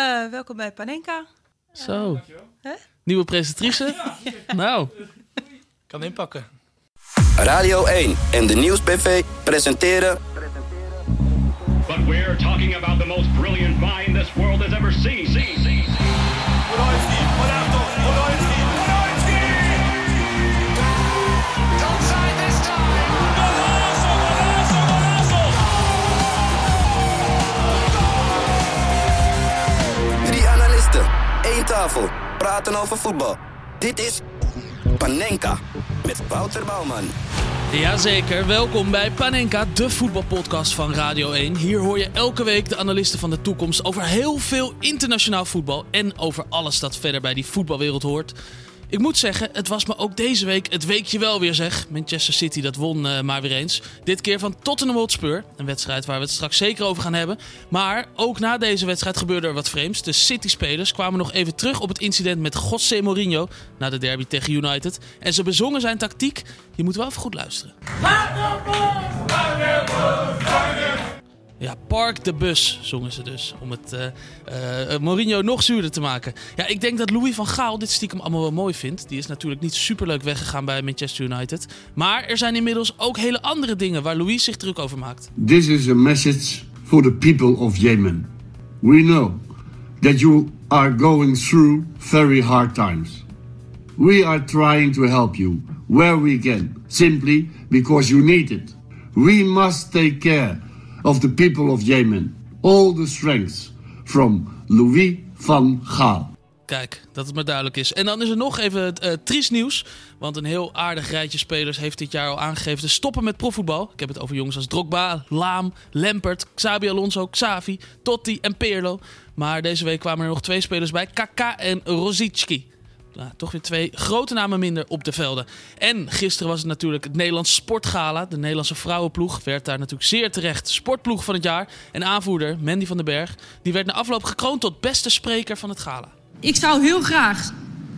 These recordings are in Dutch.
Uh, welkom bij Panenka. Zo. Uh, Nieuwe presentatrice? nou. Kan inpakken. Radio 1 en de Nieuwsbv presenteren... But we're talking about the most brilliant mind this world has ever seen. See, see, tafel, praten over voetbal. Dit is Panenka met Wouter Bouwman. Jazeker, welkom bij Panenka, de voetbalpodcast van Radio 1. Hier hoor je elke week de analisten van de toekomst over heel veel internationaal voetbal en over alles dat verder bij die voetbalwereld hoort. Ik moet zeggen, het was me ook deze week het weekje wel weer zeg. Manchester City dat won uh, maar weer eens. Dit keer van Tottenham Hotspur. Een wedstrijd waar we het straks zeker over gaan hebben. Maar ook na deze wedstrijd gebeurde er wat vreemds. De City-spelers kwamen nog even terug op het incident met José Mourinho... na de derby tegen United. En ze bezongen zijn tactiek. Je moet wel even goed luisteren. Ja, Park de Bus zongen ze dus. Om het uh, uh, Mourinho nog zuurder te maken. Ja, ik denk dat Louis van Gaal dit stiekem allemaal wel mooi vindt. Die is natuurlijk niet superleuk weggegaan bij Manchester United. Maar er zijn inmiddels ook hele andere dingen waar Louis zich druk over maakt. This is a message for the people of Yemen. We know that you are going through very hard times. We are trying to help you where we can. Simply because you need it. We must take care of the people of Yemen. All the strengths from Louis van Gaal. Kijk, dat het maar duidelijk is. En dan is er nog even het uh, triest nieuws. Want een heel aardig rijtje spelers heeft dit jaar al aangegeven te stoppen met profvoetbal. Ik heb het over jongens als Drogba, Laam, Lampert, Xabi Alonso, Xavi, Totti en Pirlo. Maar deze week kwamen er nog twee spelers bij, Kaka en Rosicki nou, toch weer twee grote namen minder op de velden. En gisteren was het natuurlijk het Nederlands Sportgala. De Nederlandse vrouwenploeg werd daar natuurlijk zeer terecht sportploeg van het jaar. En aanvoerder Mandy van den Berg, die werd na afloop gekroond tot beste spreker van het gala. Ik zou heel graag,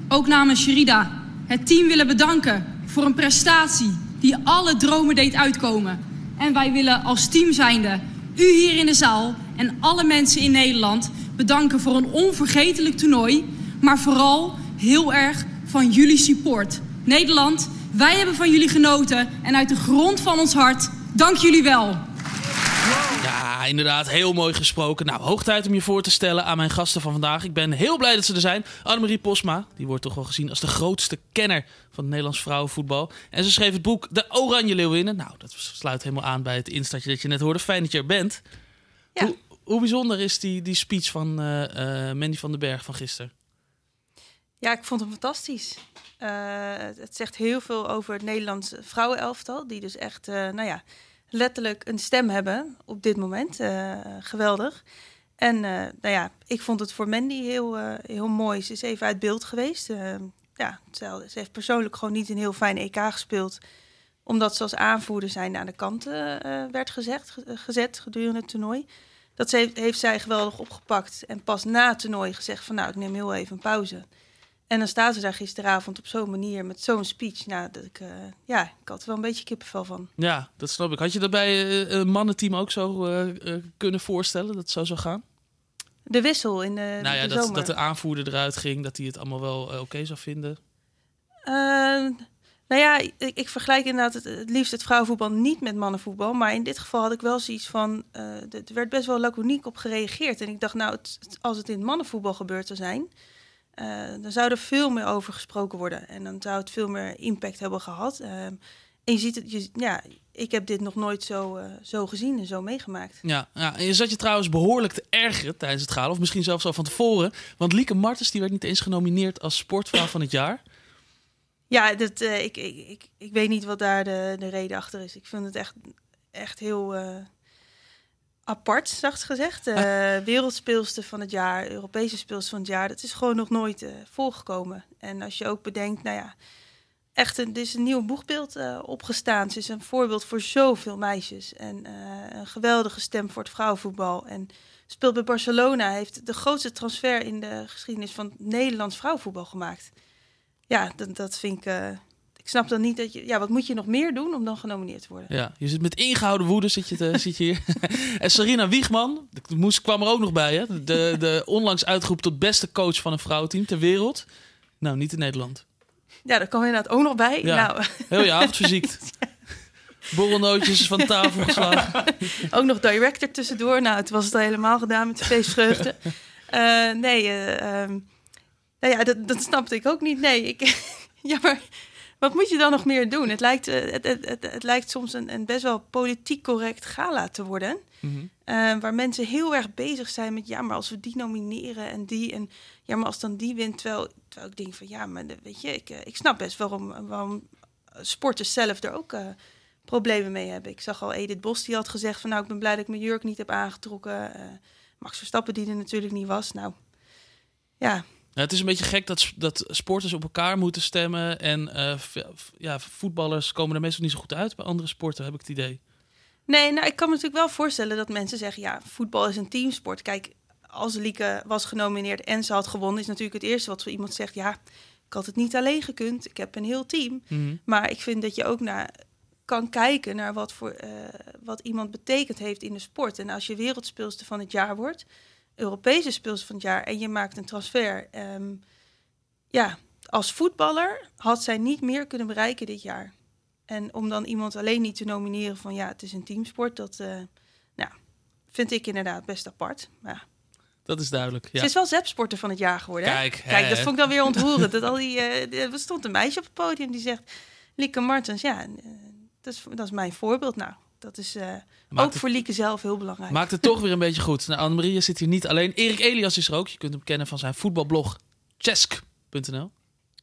ook namens Sherida, het team willen bedanken voor een prestatie die alle dromen deed uitkomen. En wij willen als team zijnde u hier in de zaal en alle mensen in Nederland bedanken voor een onvergetelijk toernooi. Maar vooral heel erg van jullie support. Nederland, wij hebben van jullie genoten en uit de grond van ons hart, dank jullie wel. Ja, inderdaad, heel mooi gesproken. Nou, hoog tijd om je voor te stellen aan mijn gasten van vandaag. Ik ben heel blij dat ze er zijn. Annemarie Posma, die wordt toch wel gezien als de grootste kenner van het Nederlands vrouwenvoetbal. En ze schreef het boek De Oranje Leeuwinnen. Nou, dat sluit helemaal aan bij het instaatje dat je net hoorde. Fijn dat je er bent. Ja. Hoe, hoe bijzonder is die, die speech van uh, uh, Mandy van den Berg van gisteren? Ja, ik vond hem fantastisch. Uh, het zegt heel veel over het Nederlandse vrouwenelftal, die dus echt, uh, nou ja, letterlijk een stem hebben op dit moment. Uh, geweldig. En nou ja, ik vond het voor Mandy heel, heel mooi. Ze is even uit beeld geweest. ja, ze, heeft persoonlijk gewoon niet een heel fijn EK gespeeld, omdat ze als aanvoerder zijn aan de kant werd gezegd, gezet gedurende het toernooi. Dat heeft zij geweldig opgepakt en pas na het toernooi gezegd van nou, ik neem heel even een pauze. En dan staan ze daar gisteravond op zo'n manier met zo'n speech. Nou, dat ik, uh, ja, ik had er wel een beetje kippenvel van. Ja, dat snap ik. Had je dat bij uh, een mannenteam ook zo uh, kunnen voorstellen dat het zo zou gaan? De wissel in de, nou ja, de dat, zomer. dat de aanvoerder eruit ging, dat hij het allemaal wel oké okay zou vinden. nou ja, ik, ik, vergelijk inderdaad het, het liefst het vrouwenvoetbal niet met mannenvoetbal. Maar in dit geval had ik wel zoiets van, er werd best wel laconiek op gereageerd. En ik dacht, nou, het, als het in het mannenvoetbal gebeurd zou zijn uh, dan zou er veel meer over gesproken worden. En dan zou het veel meer impact hebben gehad. Uh, en je ziet het, je, ja, ik heb dit nog nooit zo, uh, zo gezien en zo meegemaakt. Ja, ja, en je zat je trouwens behoorlijk te ergeren tijdens het gala. Of misschien zelfs al van tevoren. Want Lieke Martens die werd niet eens genomineerd als sportvrouw van het jaar. Ja, dat, ik, ik, ik, ik weet niet wat daar de, de reden achter is. Ik vind het echt, echt heel apart, zacht gezegd. Uh, wereldspeelster van het jaar, Europese speelster van het jaar. Dat is gewoon nog nooit uh, voorgekomen. En als je ook bedenkt, nou ja, echt een, er is een nieuw boegbeeld uh, opgestaan. Ze is een voorbeeld voor zoveel meisjes. En een geweldige stem voor het vrouwenvoetbal. En speelt bij Barcelona, heeft de grootste transfer in de geschiedenis van Nederlands vrouwenvoetbal gemaakt. Ja, dat, dat vind ik... ik snap dan niet dat je... Ja, wat moet je nog meer doen om dan genomineerd te worden? Ja, je zit met ingehouden woede zit je, te, zit je hier. en Sarina Wiegman, de moest, kwam er ook nog bij. Hè? De, de onlangs uitgeroepen tot beste coach van een vrouwenteam ter wereld. Nou, niet in Nederland. Ja, daar kwam inderdaad ook nog bij. Ja. Nou, Heel je avond verziekt. Borrelnootjes van tafel geslagen. ook nog director tussendoor. Nou, het was het al helemaal gedaan met feestvreugde. Eh nee, eh, ehm, nou ja, dat, dat snapte ik ook niet. Nee, ik, ja, maar wat moet je dan nog meer doen? Het lijkt, eh, het, het, het, het lijkt soms een, een best wel politiek correct gala te worden. Mhm. Eh, waar mensen heel erg bezig zijn met ja, maar als we die nomineren en die en ja, maar als dan die wint, terwijl, terwijl ik denk van ja, maar weet je, ik, eh, ik snap best waarom, waarom sporters zelf er ook problemen mee hebben. Ik zag al Edith Bos die had gezegd van nou, ik ben blij dat ik mijn jurk niet heb aangetrokken. Eh, Max Verstappen die er natuurlijk niet was. Nou, Ja, het is een beetje gek dat, dat sporters op elkaar moeten stemmen. En eh, ja, voetballers komen er meestal niet zo goed uit bij andere sporten, heb ik het idee. Nee, nou, ik kan me natuurlijk wel voorstellen dat mensen zeggen... ja, voetbal is een teamsport. Kijk, als Lieke was genomineerd en ze had gewonnen... is natuurlijk het eerste wat voor iemand zegt... ja, ik had het niet alleen gekund, ik heb een heel team. Mhm. Maar ik vind dat je ook naar, kan kijken naar wat, voor, eh, wat iemand betekend heeft in de sport. En als je wereldspeelster van het jaar wordt... Europese speelster van het jaar... en je maakt een transfer... ehm, ja, als voetballer had zij niet meer kunnen bereiken dit jaar. En om dan iemand alleen niet te nomineren van ja, het is een teamsport, dat eh, nou, vind ik inderdaad best apart. Maar. Dat is duidelijk. Ja. Ze is wel ZEP-sporter van het jaar geworden. hè? Kijk, Kijk hè. dat vond ik dan weer ontroerend. dat al die, eh, er stond een meisje op het podium die zegt, Lieke Martens, ja, eh, dat, is, dat is mijn voorbeeld. Nou, dat is eh, ook het- voor Lieke zelf heel belangrijk. Maakt het toch weer een beetje goed. Nou, Annemarie zit hier niet alleen. Erik Elias is er ook. Je kunt hem kennen van zijn voetbalblog chesk.nl.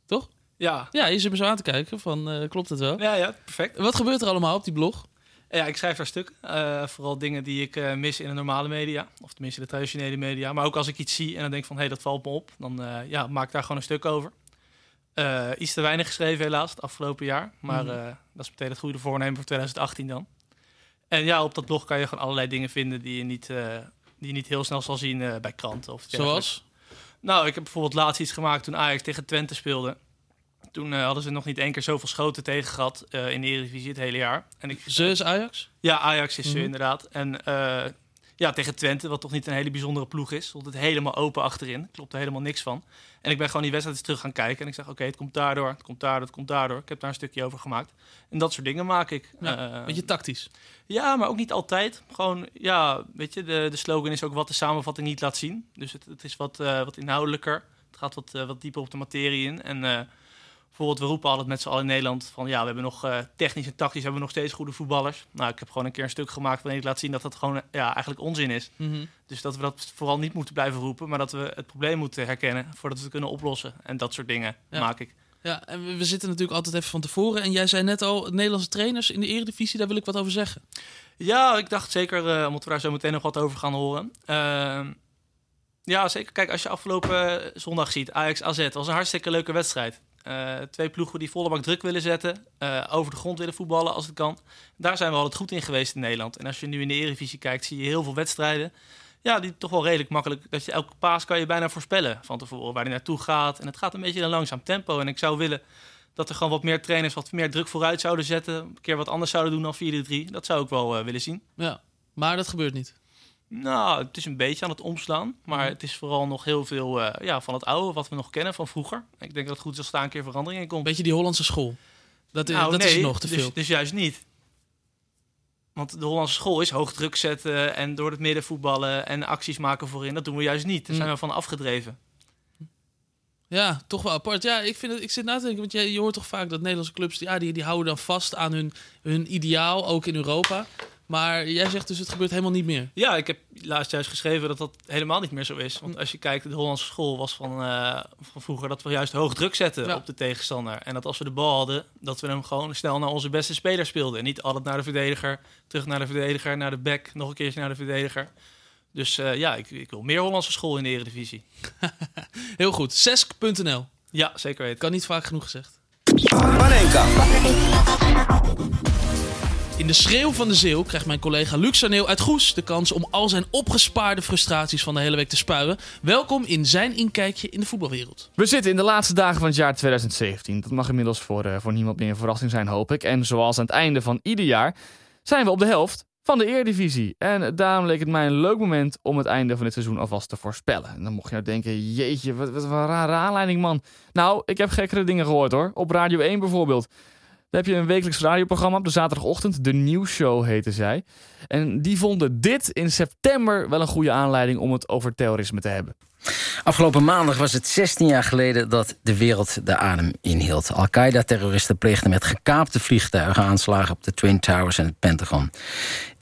Toch? Ja. Ja, je zit me zo aan te kijken van, eh, klopt het wel? Ja, ja, perfect. Wat gebeurt er allemaal op die blog? Ja, ik schrijf daar stuk. eh, vooral dingen die ik eh, mis in de normale media. Of tenminste de traditionele media. Maar ook als ik iets zie en dan denk van, hé, hey, dat valt me op. Dan eh, ja, maak ik daar gewoon een stuk over. Eh, iets te weinig geschreven helaas het afgelopen jaar. Maar Mhm. eh, dat is meteen het goede voornemen voor 2018 dan. En ja, op dat blog kan je gewoon allerlei dingen vinden die je niet, eh, die je niet heel snel zal zien eh, bij kranten. Of. Zoals? Nou, ik heb bijvoorbeeld laatst iets gemaakt toen Ajax tegen Twente speelde. Toen eh, hadden ze nog niet één keer zoveel schoten tegen gehad eh, in de Eredivisie het hele jaar. En ik, Ze is Ajax? ja, Ajax is ze Mhm. inderdaad. En ja, tegen Twente, wat toch niet een hele bijzondere ploeg is, stond het helemaal open achterin. Klopt er helemaal niks van. En ik ben gewoon die wedstrijd eens terug gaan kijken. En ik zeg, oké, het komt daardoor, het komt daardoor, het komt daardoor. Ik heb daar een stukje over gemaakt. En dat soort dingen maak ik. Ja, Eh, Beetje tactisch. ja, maar ook niet altijd. Gewoon, ja, weet je, de, de slogan is ook wat de samenvatting niet laat zien. Dus het, het is wat, eh, wat inhoudelijker. Het gaat wat, eh, wat dieper op de materie in. En bijvoorbeeld, we roepen altijd met z'n allen in Nederland van... ja, we hebben nog eh, technisch en tactisch hebben we nog steeds goede voetballers. Nou, ik heb gewoon een keer een stuk gemaakt waarin ik laat zien dat dat gewoon ja, eigenlijk onzin is. Mhm. Dus dat we dat vooral niet moeten blijven roepen... maar dat we het probleem moeten herkennen voordat we het kunnen oplossen. En dat soort dingen Ja. maak ik. Ja, en we, we zitten natuurlijk altijd even van tevoren. En jij zei net al, Nederlandse trainers in de Eredivisie, daar wil ik wat over zeggen. Ja, ik dacht zeker, eh omdat we daar zo meteen nog wat over gaan horen. Ehm, ja, zeker. Kijk, als je afgelopen eh, zondag ziet, Ajax AZ, was een hartstikke leuke wedstrijd. Eh, twee ploegen die volle bak druk willen zetten, eh, over de grond willen voetballen als het kan. Daar zijn we altijd goed in geweest in Nederland. En als je nu in de Eredivisie kijkt, zie je heel veel wedstrijden. Ja, die toch wel redelijk makkelijk. Dat je elke paas kan je bijna voorspellen van tevoren waar die naartoe gaat. En het gaat een beetje in een langzaam tempo. En ik zou willen dat er gewoon wat meer trainers wat meer druk vooruit zouden zetten. Een keer wat anders zouden doen dan 4-3. Dat zou ik wel eh, willen zien. Ja, maar dat gebeurt niet. Nou, het is een beetje aan het omslaan. Maar Mhm. het is vooral nog heel veel eh, ja, van het oude, wat we nog kennen van vroeger. Ik denk dat het goed is als daar een keer verandering in komt. Beetje die Hollandse school. Dat, is- Nou, dat nee, is nog te dus, veel. Dus juist niet. Want de Hollandse school is hoog druk zetten en door het midden voetballen en acties maken voorin. Dat doen we juist niet. Daar zijn Mm. we van afgedreven. Ja, toch wel apart. Ja, ik, vind het, ik zit na te denken, want je, je hoort toch vaak dat Nederlandse clubs... Die, ja, die, die houden dan vast aan hun, hun ideaal, ook in Europa. Maar jij zegt dus het gebeurt helemaal niet meer. Ja, ik heb laatst juist geschreven dat dat helemaal niet meer zo is. Want als je kijkt, de Hollandse school was van, eh, van vroeger dat we juist hoog druk zetten Ja. op de tegenstander. En dat als we de bal hadden, dat we hem gewoon snel naar onze beste speler speelden. En niet altijd naar de verdediger, terug naar de verdediger, naar de back, nog een keertje naar de verdediger. Dus eh, ja, ik, ik wil meer Hollandse school in de Eredivisie. Heel goed. Sesk.nl. Ja, zeker weten. Kan niet vaak genoeg gezegd. Panenka. In de schreeuw van de zeeuw krijgt mijn collega Luc Saneel uit Goes de kans om al zijn opgespaarde frustraties van de hele week te spuien. Welkom in zijn inkijkje in de voetbalwereld. We zitten in de laatste dagen van het jaar 2017. Dat mag inmiddels voor, uh, voor niemand meer een verrassing zijn, hoop ik. En zoals aan het einde van ieder jaar zijn we op de helft van de Eredivisie. En daarom leek het mij een leuk moment om het einde van dit seizoen alvast te voorspellen. En dan mocht je nou denken, jeetje, wat, wat een rare aanleiding man. Nou, ik heb gekkere dingen gehoord hoor. Op Radio 1 bijvoorbeeld. Daar heb je een wekelijks radioprogramma op de zaterdagochtend. De Nieuwsshow heette zij. En die vonden dit in september wel een goede aanleiding om het over terrorisme te hebben. Afgelopen maandag was het 16 jaar geleden dat de wereld de adem inhield. Al-Qaeda-terroristen pleegden met gekaapte vliegtuigen aanslagen op de Twin Towers en het Pentagon.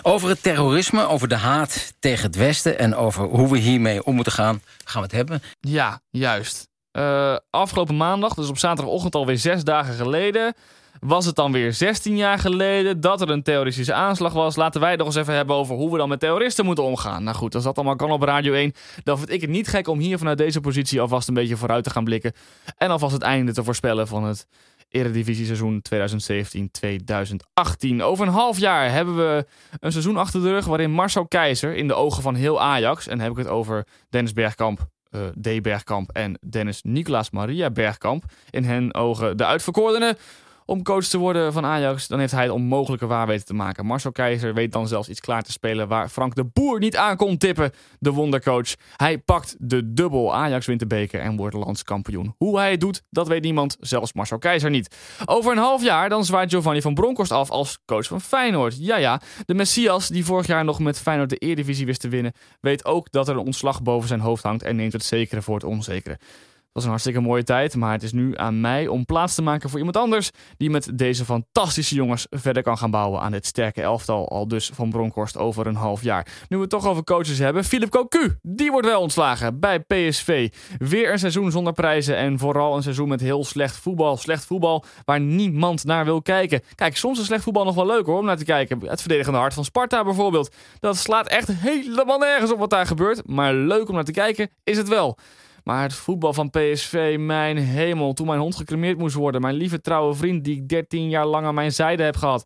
Over het terrorisme, over de haat tegen het Westen en over hoe we hiermee om moeten gaan, gaan we het hebben. Ja, juist. Uh, afgelopen maandag, dus op zaterdagochtend alweer zes dagen geleden was het dan weer 16 jaar geleden dat er een terroristische aanslag was. Laten wij nog eens even hebben over hoe we dan met terroristen moeten omgaan. Nou goed, als dat allemaal kan op Radio 1, dan vind ik het niet gek om hier vanuit deze positie alvast een beetje vooruit te gaan blikken. En alvast het einde te voorspellen van het Eredivisie seizoen 2017-2018. Over een half jaar hebben we een seizoen achter de rug waarin Marcel Keizer in de ogen van heel Ajax, en heb ik het over Dennis Bergkamp, uh, D. Bergkamp en Dennis Nicolaas Maria Bergkamp, in hen ogen de uitverkorene om coach te worden van Ajax, dan heeft hij het onmogelijke waar weten te maken. Marcel Keizer weet dan zelfs iets klaar te spelen waar Frank de Boer niet aan kon tippen, de wondercoach. Hij pakt de dubbel. Ajax wint de beker en wordt landskampioen. Hoe hij het doet, dat weet niemand, zelfs Marcel Keizer niet. Over een half jaar dan zwaait Giovanni van Bronckhorst af als coach van Feyenoord. Ja ja, de Messias die vorig jaar nog met Feyenoord de Eredivisie wist te winnen, weet ook dat er een ontslag boven zijn hoofd hangt en neemt het zekere voor het onzekere was een hartstikke mooie tijd, maar het is nu aan mij om plaats te maken voor iemand anders die met deze fantastische jongens verder kan gaan bouwen aan dit sterke elftal, al dus van Bronkhorst over een half jaar. Nu we het toch over coaches hebben, Philip Cocu, die wordt wel ontslagen bij PSV. Weer een seizoen zonder prijzen en vooral een seizoen met heel slecht voetbal. Slecht voetbal waar niemand naar wil kijken. Kijk, soms is slecht voetbal nog wel leuk hoor, om naar te kijken. Het verdedigende hart van Sparta bijvoorbeeld. Dat slaat echt helemaal nergens op wat daar gebeurt, maar leuk om naar te kijken is het wel. Maar het voetbal van PSV, mijn hemel. Toen mijn hond gecremeerd moest worden. Mijn lieve trouwe vriend die ik 13 jaar lang aan mijn zijde heb gehad.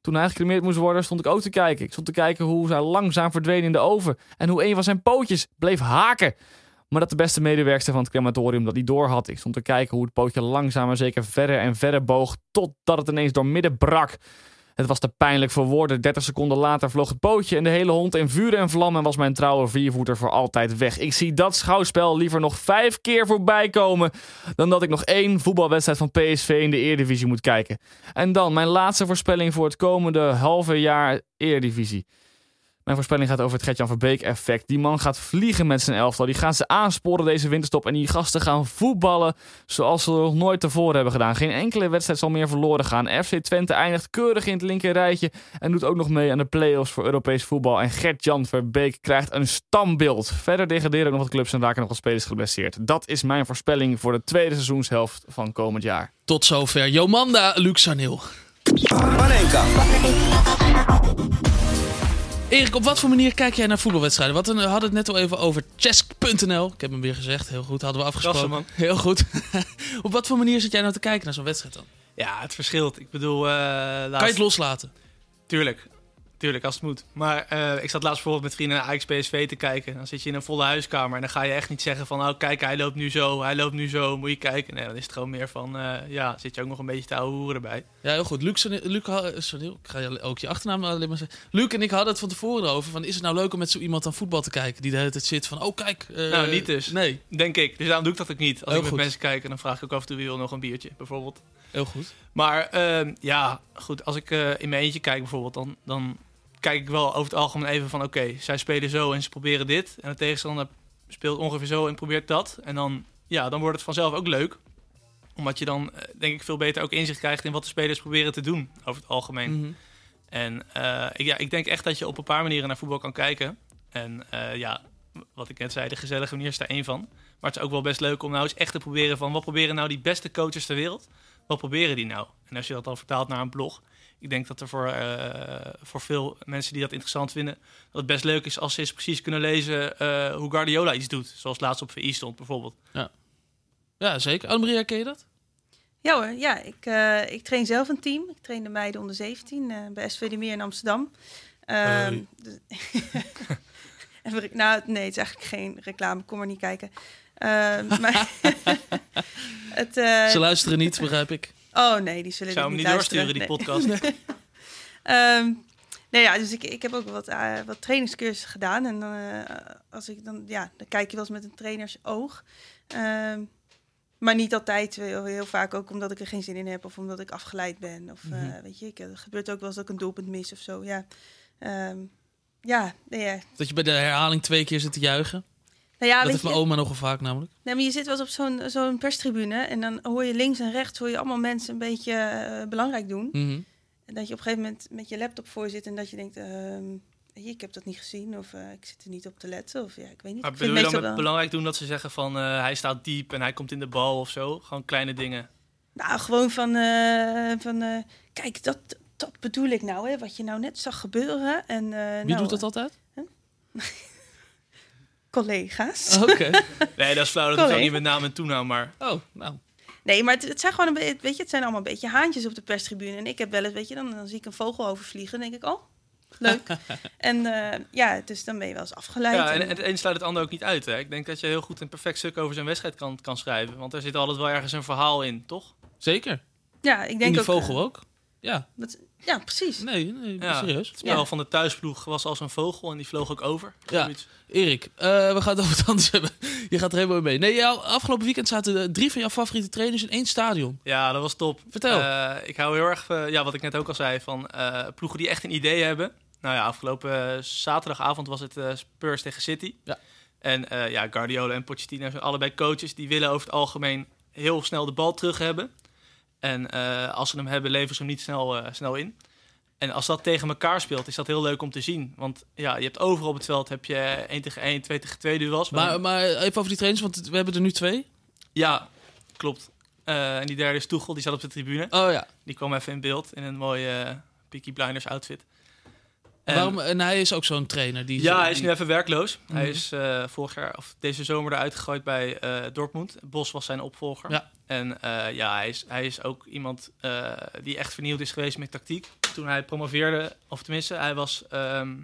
Toen hij gecremeerd moest worden, stond ik ook te kijken. Ik stond te kijken hoe zij langzaam verdween in de oven. En hoe een van zijn pootjes bleef haken. Maar dat de beste medewerkster van het crematorium dat niet door had. Ik stond te kijken hoe het pootje langzaam maar zeker verder en verder boog. Totdat het ineens door midden brak. Het was te pijnlijk voor woorden. 30 seconden later vloog het pootje en de hele hond in vuur en vlam en was mijn trouwe viervoeter voor altijd weg. Ik zie dat schouwspel liever nog vijf keer voorbij komen dan dat ik nog één voetbalwedstrijd van PSV in de Eredivisie moet kijken. En dan mijn laatste voorspelling voor het komende halve jaar Eredivisie. Mijn voorspelling gaat over het Gertjan Verbeek effect. Die man gaat vliegen met zijn elftal. Die gaan ze aansporen deze winterstop. En die gasten gaan voetballen zoals ze nog nooit tevoren hebben gedaan. Geen enkele wedstrijd zal meer verloren gaan. FC Twente eindigt keurig in het linker rijtje. En doet ook nog mee aan de play-offs voor Europees voetbal. En Gertjan Verbeek krijgt een stambeeld. Verder degraderen nog wat clubs en raken nog wat spelers geblesseerd. Dat is mijn voorspelling voor de tweede seizoenshelft van komend jaar. Tot zover Jomanda Luxanil. Erik, op wat voor manier kijk jij naar voetbalwedstrijden? Wat, we hadden het net al even over chess.nl. Ik heb hem weer gezegd. Heel goed, hadden we afgesproken. man. Heel goed. op wat voor manier zit jij nou te kijken naar zo'n wedstrijd dan? Ja, het verschilt. Ik bedoel, uh, laatst... Kan je het loslaten? Tuurlijk. Tuurlijk, als het moet. Maar uh, ik zat laatst bijvoorbeeld met vrienden naar Ajax PSV te kijken. Dan zit je in een volle huiskamer en dan ga je echt niet zeggen van... oh, kijk, hij loopt nu zo, hij loopt nu zo, moet je kijken. Nee, dan is het gewoon meer van... Uh, ja, zit je ook nog een beetje te ouwe hoeren erbij. Ja, heel goed. Luc, Luc sorry, ik ga ook je achternaam alleen maar zeggen. Luc en ik hadden het van tevoren over. Van, is het nou leuk om met zo iemand aan voetbal te kijken... die de hele tijd zit van, oh kijk... Uh, nou, niet dus. Nee. Denk ik. Dus daarom doe ik dat ook niet. Als Heel ik met mensen kijk, dan vraag ik ook af en toe... wie wil nog een biertje, bijvoorbeeld. Heel goed. Maar ja, goed. Als ik in mijn eentje kijk bijvoorbeeld... dan... dan kijk ik wel over het algemeen even van... oké, zij spelen zo en ze proberen dit. En de tegenstander speelt ongeveer zo en probeert dat. En dan, ja, dan wordt het vanzelf ook leuk. Omdat je dan, eh, denk ik, veel beter ook inzicht krijgt... in wat de spelers proberen te doen over het algemeen. Mm -hmm. En uh, ik, ja, ik denk echt dat je op een paar manieren naar voetbal kan kijken. En uh, ja, wat ik net zei, de gezellige manier is daar één van. Maar het is ook wel best leuk om nou eens echt te proberen van... wat proberen nou die beste coaches ter wereld? Wat proberen die nou? En als je dat dan vertaalt naar een blog ik denk dat er voor, uh, voor veel mensen die dat interessant vinden, dat het best leuk is als ze eens precies kunnen lezen uh, hoe Guardiola iets doet. Zoals laatst op VI stond bijvoorbeeld. Ja, ja zeker. Annemaria, ken je dat? Ja hoor, ja. Ik, eh, ik train zelf een team. Ik train de meiden onder 17 eh, bij SV de Meer in Amsterdam. Ehm, dus- nou, nee, het is eigenlijk geen reclame. Kom maar niet kijken. Ehm, maar het, eh, Ze luisteren niet, begrijp ik. Oh nee, die zullen Zou hem niet doorsturen, die podcast. Ehm, nee, ja, dus ik, ik heb ook wat, eh, wat trainingscursussen gedaan. En eh, als ik dan, ja, dan kijk je wel eens met een trainersoog. Ehm, maar niet altijd, heel, heel vaak ook omdat ik er geen zin in heb of omdat ik afgeleid ben. Of eh, Mhm. weet je, ik, het gebeurt ook wel eens dat ik een doelpunt mis of zo. Ja, Ehm, ja, nee, ja. Dat je bij de herhaling twee keer zit te juichen. Nou ja, dat weet heeft je, mijn oma nogal vaak namelijk. Nee, maar je zit wel eens op zo'n zo'n perstribune en dan hoor je links en rechts hoor je allemaal mensen een beetje eh, belangrijk doen. Mhm. En dat je op een gegeven moment met je laptop voor zit en dat je denkt, ehm, ik heb dat niet gezien of eh, ik zit er niet op te letten of ja, ik weet niet. Maar ik vind bedoel je dan belangrijk doen dat ze zeggen van eh, hij staat diep en hij komt in de bal of zo? Gewoon kleine dingen. Nou, gewoon van, eh, van eh, kijk, dat, dat bedoel ik nou, hè, wat je nou net zag gebeuren. En, eh, Wie nou, doet dat altijd? Collega's. Oké. Nee, dat is flauw. Dat is ook niet met naam en toenaam, maar... Oh, nou. Nee, maar het, het zijn gewoon een beetje, weet je, het zijn allemaal een beetje haantjes op de perstribune. En ik heb wel eens, weet je, dan, dan zie ik een vogel overvliegen en denk ik, oh, leuk. en eh, ja, dus dan ben je wel eens afgeleid. Ja, en- en het een sluit het ander ook niet uit. Hè? Ik denk dat je heel goed een perfect stuk over zijn wedstrijd kan, kan schrijven. Want er zit altijd wel ergens een verhaal in, toch? Zeker. ja, ik denk In die ook, vogel eh, ook. Ja. dat- ja, precies. Nee, nee Ja, serieus. Het spel Ja. van de thuisploeg was als een vogel en die vloog ook over. Ja. Erik, eh, we gaan het over het anders hebben. Je gaat er helemaal mee. Nee, jou, afgelopen weekend zaten drie van jouw favoriete trainers in één stadion. Ja, dat was top. Vertel. Eh, ik hou heel erg, eh, ja, wat ik net ook al zei, van eh, ploegen die echt een idee hebben. Nou ja, afgelopen zaterdagavond was het Spurs tegen City. Ja. En eh, ja, Guardiola en Pochettino zijn allebei coaches. Die willen over het algemeen heel snel de bal terug hebben. En eh, als ze hem hebben, leveren ze hem niet snel, eh, snel in. En als dat tegen elkaar speelt, is dat heel leuk om te zien. Want ja, je hebt overal op het veld heb je 1 tegen 1, 2 tegen 2 duels. Maar, maar even over die trainers, want we hebben er nu twee. Ja, klopt. Eh, en die derde is Toegel, die zat op de tribune. Oh ja. Die kwam even in beeld in een mooie eh, Peaky Blinders outfit. En- Waarom, en hij is ook zo'n trainer. Die ja, hij is nu even werkloos. Hij Mhm. is eh, vorig jaar, of deze zomer eruit gegooid bij eh, Dortmund. Bos was zijn opvolger. Ja. En eh, ja, hij is, hij is ook iemand die echt vernieuwd is geweest met tactiek. Toen hij promoveerde, of tenminste, hij was ehm,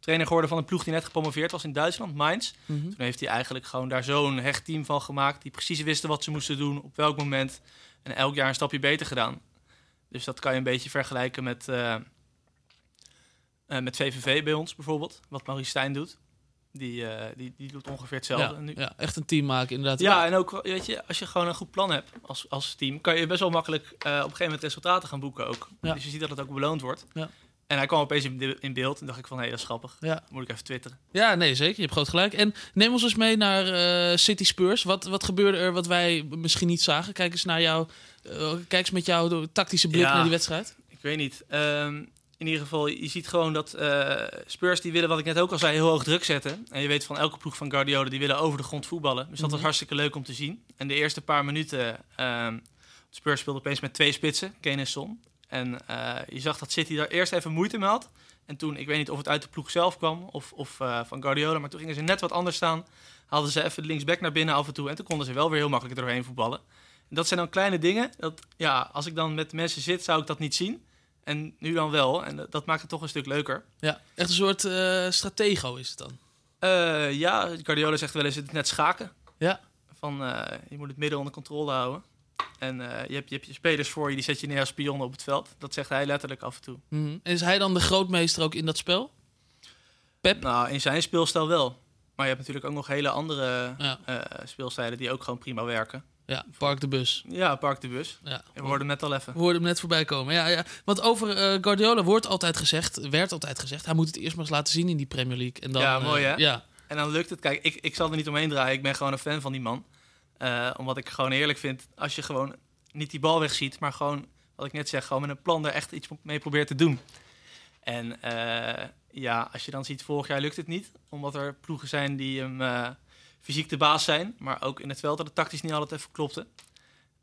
trainer geworden van een ploeg die net gepromoveerd was in Duitsland, Mainz. Mhm. Toen heeft hij eigenlijk gewoon daar zo'n hecht team van gemaakt. Die precies wisten wat ze moesten doen, op welk moment. En elk jaar een stapje beter gedaan. Dus dat kan je een beetje vergelijken met, eh, met VVV bij ons bijvoorbeeld. Wat Maurice Stijn doet. Die, eh, die, die doet ongeveer hetzelfde. Ja, nu. ja, echt een team maken inderdaad. Ja, en ook, weet je, als je gewoon een goed plan hebt als, als team, kan je best wel makkelijk eh, op een gegeven moment resultaten gaan boeken ook. Ja. Dus je ziet dat het ook beloond wordt. Ja. En hij kwam opeens in, beeld en dacht ik van, hé, dat is grappig. Ja. Moet ik even twitteren. Ja, nee, zeker. Je hebt groot gelijk. En neem ons eens mee naar City Spurs. Wat, wat gebeurde er wat wij misschien niet zagen? Kijk eens naar jou. kijk eens met jouw tactische blik Ja. naar die wedstrijd. Ik weet niet. Ehm, in ieder geval, je ziet gewoon dat eh, Spurs die willen, wat ik net ook al zei, heel hoog druk zetten. En je weet van elke ploeg van Guardiola, die willen over de grond voetballen. Dus dat was Mhm. hartstikke leuk om te zien. En de eerste paar minuten, ehm Spurs speelde opeens met twee spitsen, Kane en Son. En eh, je zag dat City daar eerst even moeite mee had. En toen, ik weet niet of het uit de ploeg zelf kwam of, of eh, van Guardiola, maar toen gingen ze net wat anders staan. Haalden ze even de linksback naar binnen af en toe. En toen konden ze wel weer heel makkelijk er doorheen voetballen. En dat zijn dan kleine dingen. Dat, ja, als ik dan met mensen zit, zou ik dat niet zien. En nu dan wel. En dat, maakt het toch een stuk leuker. Ja, echt een soort eh, stratego is het dan. Eh, ja, Guardiola zegt wel eens, het net schaken. Ja. Van, eh, je moet het midden onder controle houden. En je, hebt, je hebt je spelers voor je, die zet je neer als spionnen op het veld. Dat zegt hij letterlijk af en toe. Mhm. En is hij dan de grootmeester ook in dat spel? Pep? Nou, in zijn speelstijl wel. Maar je hebt natuurlijk ook nog hele andere Ja. speelstijlen die ook gewoon prima werken. Ja, park de bus. Ja, Park de Bus. Ja. We hoorden hem net al even. We hoorden hem net voorbij komen. Ja, ja. Want over eh, Guardiola wordt altijd gezegd, werd altijd gezegd, hij moet het eerst maar eens laten zien in die Premier League. En dan, Ja, mooi, eh, hè? Ja, En dan lukt het. Kijk, ik, ik zal er niet omheen draaien. Ik ben gewoon een fan van die man. Eh, omdat ik gewoon eerlijk vind, als je gewoon niet die bal wegziet, maar gewoon, wat ik net zeg, gewoon met een plan er echt iets mee probeert te doen. En ja, als je dan ziet, vorig jaar lukt het niet. Omdat er ploegen zijn die hem fysiek de baas zijn, maar ook in het veld dat het tactisch niet altijd even klopte.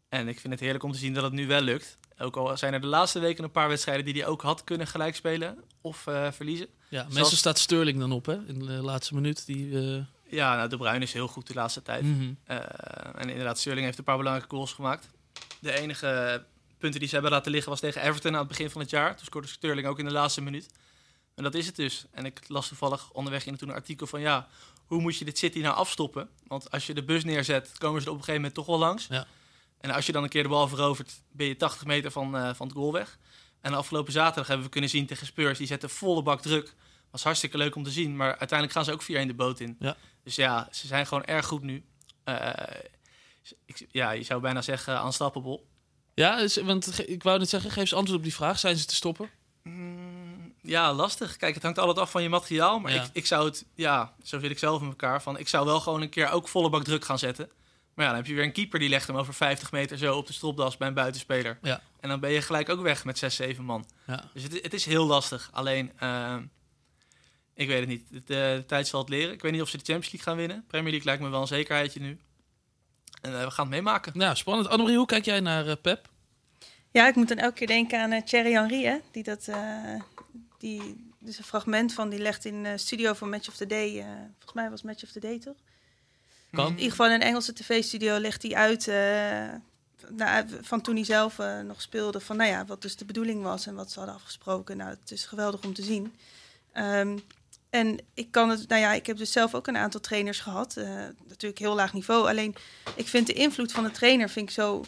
En ik vind het heerlijk om te zien dat het nu wel lukt. Ook al zijn er de laatste weken een paar wedstrijden die hij ook had kunnen gelijkspelen of eh, verliezen. ja. meestal Zoals- staat Sterling dan op, hè? In de laatste minuut. Die, eh, Ja, nou, De Bruyne is heel goed de laatste tijd. mhm. Eh, en inderdaad, Sterling heeft een paar belangrijke goals gemaakt. De enige punten die ze hebben laten liggen was tegen Everton aan het begin van het jaar. Toen scoorde Sterling ook in de laatste minuut. En dat is het dus. En ik las toevallig onderweg in toen een artikel van ja, hoe moet je dit City nou afstoppen? Want als je de bus neerzet, komen ze er op een gegeven moment toch wel langs. Ja. En als je dan een keer de bal verovert, ben je 80 meter van, eh, van het goal weg. En afgelopen zaterdag hebben we kunnen zien tegen Spurs, die zetten volle bak druk. Was hartstikke leuk om te zien, maar uiteindelijk gaan ze ook 4-1 de boot in. Ja. Dus ja, ze zijn gewoon erg goed nu. Eh, ik, ja, je zou bijna zeggen unstoppable. Ja, want ik wou net zeggen, geef eens antwoord op die vraag. Zijn ze te stoppen? Mm, ja, lastig. Kijk, het hangt altijd af van je materiaal. Maar Ja. ik, ik zou het, ja, zo zit ik zelf in elkaar. Van, ik zou wel gewoon een keer ook volle bak druk gaan zetten. Maar ja, dan heb je weer een keeper die legt hem over 50 meter zo op de stropdas bij een buitenspeler. Ja. En dan ben je gelijk ook weg met 6, 7 man. Ja. Dus het, het is heel lastig. Alleen, ehm, ik weet het niet. De, de tijd zal het leren. Ik weet niet of ze de Champions League gaan winnen. Premier League lijkt me wel een zekerheidje nu. En eh, we gaan het meemaken. Nou, spannend. Annemarie, hoe kijk jij naar eh, Pep? Ja, ik moet dan elke keer denken aan eh, Thierry Henry, hè, die dat, eh, die, dus een fragment van, die legt in eh studio van Match of the Day, eh, volgens mij was Match of the Day toch? Kan. In ieder geval in een Engelse tv-studio legt hij uit, eh, nou, van toen hij zelf nog speelde, van nou ja, wat dus de bedoeling was en wat ze hadden afgesproken. Nou, het is geweldig om te zien. Ehm, en ik kan het, nou ja, ik heb dus zelf ook een aantal trainers gehad, eh, natuurlijk heel laag niveau. Alleen, ik vind de invloed van de trainer vind ik zo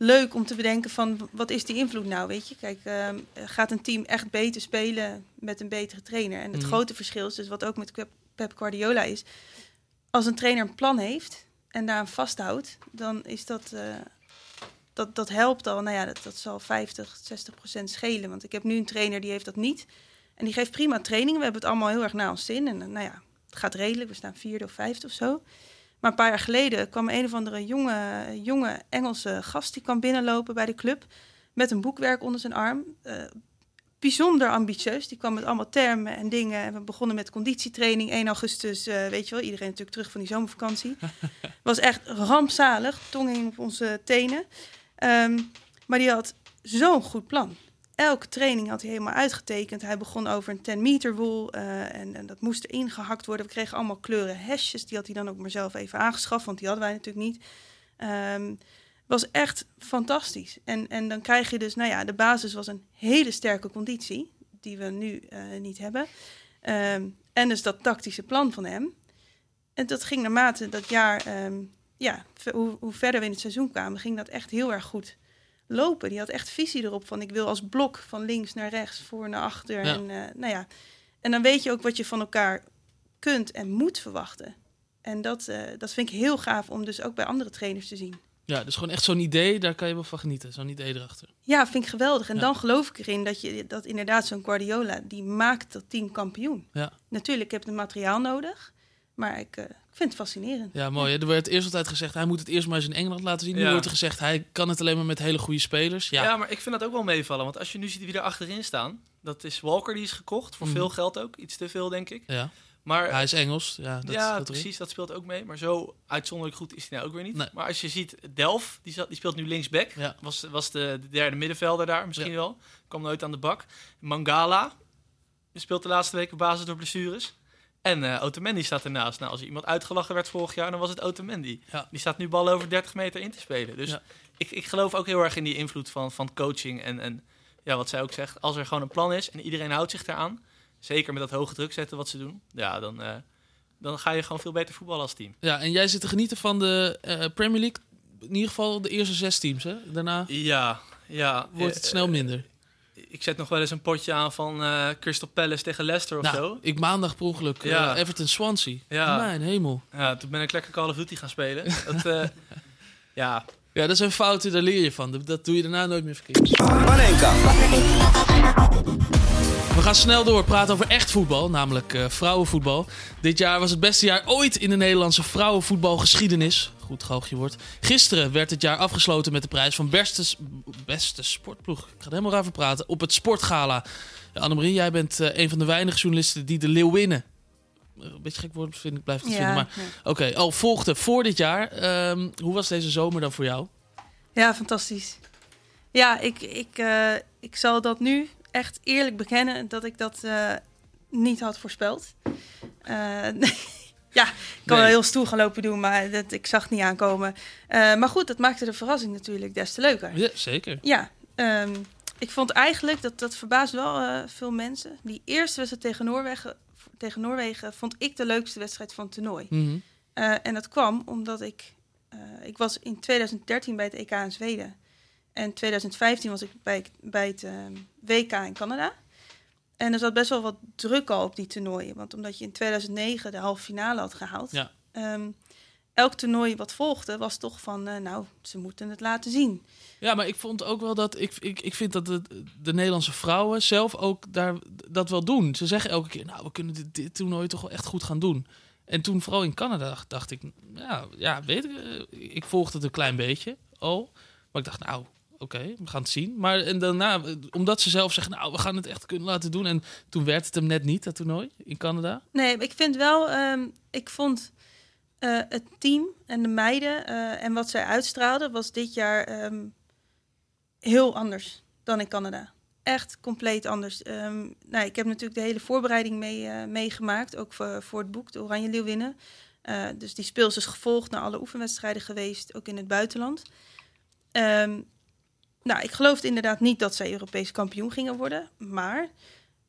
leuk om te bedenken van wat is die invloed nou, weet je? Kijk, ehm, gaat een team echt beter spelen met een betere trainer? En het Mhm. grote verschil is dus wat ook met Pep- Guardiola is, als een trainer een plan heeft en daaraan vasthoudt, dan is dat, eh, dat, dat helpt al. Nou ja, dat, dat zal 50, 60 procent schelen. Want ik heb nu een trainer die heeft dat niet. En die geeft prima training. We hebben het allemaal heel erg naar ons zin. En nou ja, het gaat redelijk. We staan vierde of vijfde of zo. Maar een paar jaar geleden kwam een of andere jonge, jonge Engelse gast... die kwam binnenlopen bij de club met een boekwerk onder zijn arm. Eh, bijzonder ambitieus. Die kwam met allemaal termen en dingen. En we begonnen met conditietraining. 1 augustus, eh, weet je wel, iedereen natuurlijk terug van die zomervakantie. was echt rampzalig. Tong hing op onze tenen. Ehm, maar die had zo'n goed plan. Elke training had hij helemaal uitgetekend. Hij begon over een 10 meter rule eh, en, en dat moest erin gehakt worden. We kregen allemaal kleuren hesjes. Die had hij dan ook maar zelf even aangeschaft, want die hadden wij natuurlijk niet. Ehm, was echt fantastisch. En, en dan krijg je dus, nou ja, de basis was een hele sterke conditie, die we nu eh, niet hebben. Ehm, en dus dat tactische plan van hem. En dat ging naarmate dat jaar, ehm, ja, hoe, hoe verder we in het seizoen kwamen, ging dat echt heel erg goed lopen. Die had echt visie erop van ik wil als blok van links naar rechts, voor naar achter. Ja. En, eh, nou ja. en dan weet je ook wat je van elkaar kunt en moet verwachten. En dat, eh, dat vind ik heel gaaf om dus ook bij andere trainers te zien. Ja, dus gewoon echt zo'n idee, daar kan je wel van genieten. Zo'n idee erachter. Ja, vind ik geweldig. En Ja. dan geloof ik erin dat je dat inderdaad zo'n Guardiola, die maakt dat team kampioen. Ja. Natuurlijk, ik heb het materiaal nodig, maar ik, eh, ik vind het fascinerend. Ja, mooi. hè. Er werd eerst altijd gezegd, hij moet het eerst maar eens in Engeland laten zien. Nu Ja. wordt er gezegd, hij kan het alleen maar met hele goede spelers. Ja, Ja. maar ik vind dat ook wel meevallen. Want als je nu ziet wie er achterin staan. Dat is Walker, die is gekocht. Voor Mhm. veel geld ook. Iets te veel, denk ik. ja. Maar hij is Engels. Ja, dat, ja, dat precies. Dat speelt ook mee. Maar zo uitzonderlijk goed is hij nou ook weer niet. Nee. Maar als je ziet, Delft, die, zat- die speelt nu linksback. Ja. Was, was de, de derde middenvelder daar misschien Ja. wel. Kwam nooit aan de bak. Mangala die speelt de laatste weken basis door blessures. En eh Otamendi staat ernaast. Nou, als er iemand uitgelachen werd vorig jaar, dan was het Otamendi. Ja. Die staat nu bal over 30 meter in te spelen. Dus Ja. ik, ik geloof ook heel erg in die invloed van, van coaching. En, en ja, wat zij ook zegt, als er gewoon een plan is en iedereen houdt zich eraan. Zeker met dat hoge druk zetten wat ze doen. Ja, dan, eh, dan ga je gewoon veel beter voetballen als team. Ja, en jij zit te genieten van de eh, Premier League. In ieder geval de eerste zes teams. Hè? Daarna Ja, ja. wordt het snel minder. Ik zet nog wel eens een potje aan van eh Crystal Palace tegen Leicester of Nou, zo. ik maandag per ongeluk eh, Ja. Everton Swansea. Ja. Mijn hemel. Ja, toen ben ik lekker Call of Duty gaan spelen. Dat, eh, ja, Ja, dat zijn fouten, daar leer je van. Dat- doe je daarna nooit meer verkeerd. We gaan snel door, praten over echt voetbal, namelijk eh, vrouwenvoetbal. Dit jaar was het beste jaar ooit in de Nederlandse vrouwenvoetbalgeschiedenis. Goed gehoogd je wordt. Gisteren werd het jaar afgesloten met de prijs van beste, beste sportploeg. Ik ga er helemaal over praten. Op het Sportgala. Ja, Annemarie, jij bent eh, een van de weinige journalisten die de Leeuwinnen... eh, Een beetje gek woord vind ik, blijf het vinden. Maar ja. oké, al volgde voor dit jaar. Ehm, hoe was deze zomer dan voor jou? Ja, fantastisch. Ja, ik, ik, eh, ik zal dat nu echt eerlijk bekennen dat ik dat niet had voorspeld. Eh, Ja, ik kan Nee. wel heel stoel gaan lopen doen, maar dat, ik zag het niet aankomen. Eh, maar goed, dat maakte de verrassing natuurlijk des te leuker. Ja, zeker. Ja, ehm, ik vond eigenlijk, dat, dat verbaast wel eh, veel mensen. Die eerste wedstrijd tegen Noorwegen, tegen Noorwegen vond ik de leukste wedstrijd van het toernooi. Mhm. Eh, en dat kwam omdat ik, ik was in 2013 bij het EK in Zweden. En 2015 was ik bij, het- bij het ehm, WK in Canada. En er zat best wel wat druk al op die toernooien. Want omdat je in 2009 de halve finale had gehaald. Ja. ehm, elk toernooi wat volgde was toch van, eh, nou, ze moeten het laten zien. Ja, maar ik vond ook wel dat. Ik, ik, ik vind dat de, de Nederlandse vrouwen zelf ook daar dat wel doen. Ze zeggen elke keer: Nou, we kunnen dit, dit toernooi toch wel echt goed gaan doen. En toen, vooral in Canada, dacht, ik: Ja, ja weet ik. eh, Ik volgde het een klein beetje al. Maar ik dacht: Nou, oké, we gaan het zien. Maar en daarna, omdat ze zelf zeggen: Nou, we gaan het echt kunnen laten doen. En toen werd het hem net niet, dat toernooi in Canada. Nee, ik vind wel, ehm, ik vond eh, het team en de meiden eh, en wat zij uitstraalden was dit jaar ehm, heel anders dan in Canada. Echt compleet anders. Ehm, nou, ik heb natuurlijk de hele voorbereiding mee, eh, meegemaakt, ook voor, voor het boek, de Oranje Leeuwinnen. Dus die speelsters gevolgd naar alle oefenwedstrijden geweest, ook in het buitenland. Nou, ik geloofde inderdaad niet dat zij Europees kampioen gingen worden, maar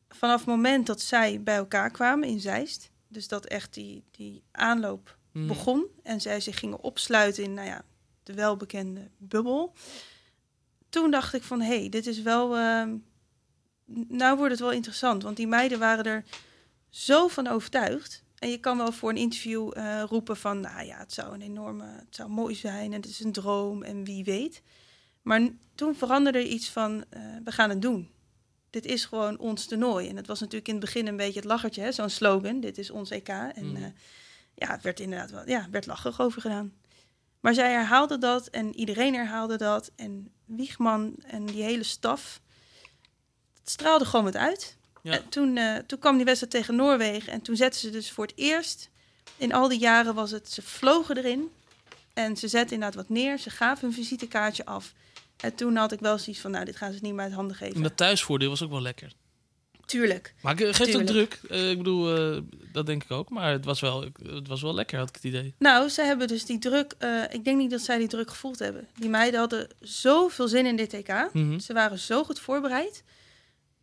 vanaf het moment dat zij bij elkaar kwamen in Zeist, dus dat echt die, die aanloop Mhm. begon en zij zich gingen opsluiten in, nou ja, de welbekende bubbel. Toen dacht ik van, hé, hey, dit is wel, ehm, nou wordt het wel interessant, want die meiden waren er zo van overtuigd. En je kan wel voor een interview eh, roepen van, nou ja, het zou een enorme, het zou mooi zijn en het is een droom en wie weet. Maar toen veranderde er iets van, eh, we gaan het doen. Dit is gewoon ons toernooi. En het was natuurlijk in het begin een beetje het lachertje, hè? zo'n slogan. Dit is ons EK. En Mhm. eh, ja, het werd inderdaad wel, ja, werd lacherig over gedaan. Maar zij herhaalde dat en iedereen herhaalde dat. En Wiegman en die hele staf, het straalde gewoon wat uit. Ja. En toen, eh, toen kwam die wedstrijd tegen Noorwegen. En toen zetten ze dus voor het eerst, in al die jaren was het, ze vlogen erin. En ze zetten inderdaad wat neer. Ze gaven een visitekaartje af. En toen had ik wel zoiets van, nou, dit gaan ze niet meer uit handen geven. En dat thuisvoordeel was ook wel lekker. Tuurlijk. Maar ik- geeft het Tuurlijk. druk. Eh, ik bedoel, eh, dat denk ik ook. Maar het was, wel, het was wel lekker, had ik het idee. Nou, ze hebben dus die druk. eh, ik denk niet dat zij die druk gevoeld hebben. Die meiden hadden zoveel zin in dit EK. Mhm. Ze waren zo goed voorbereid.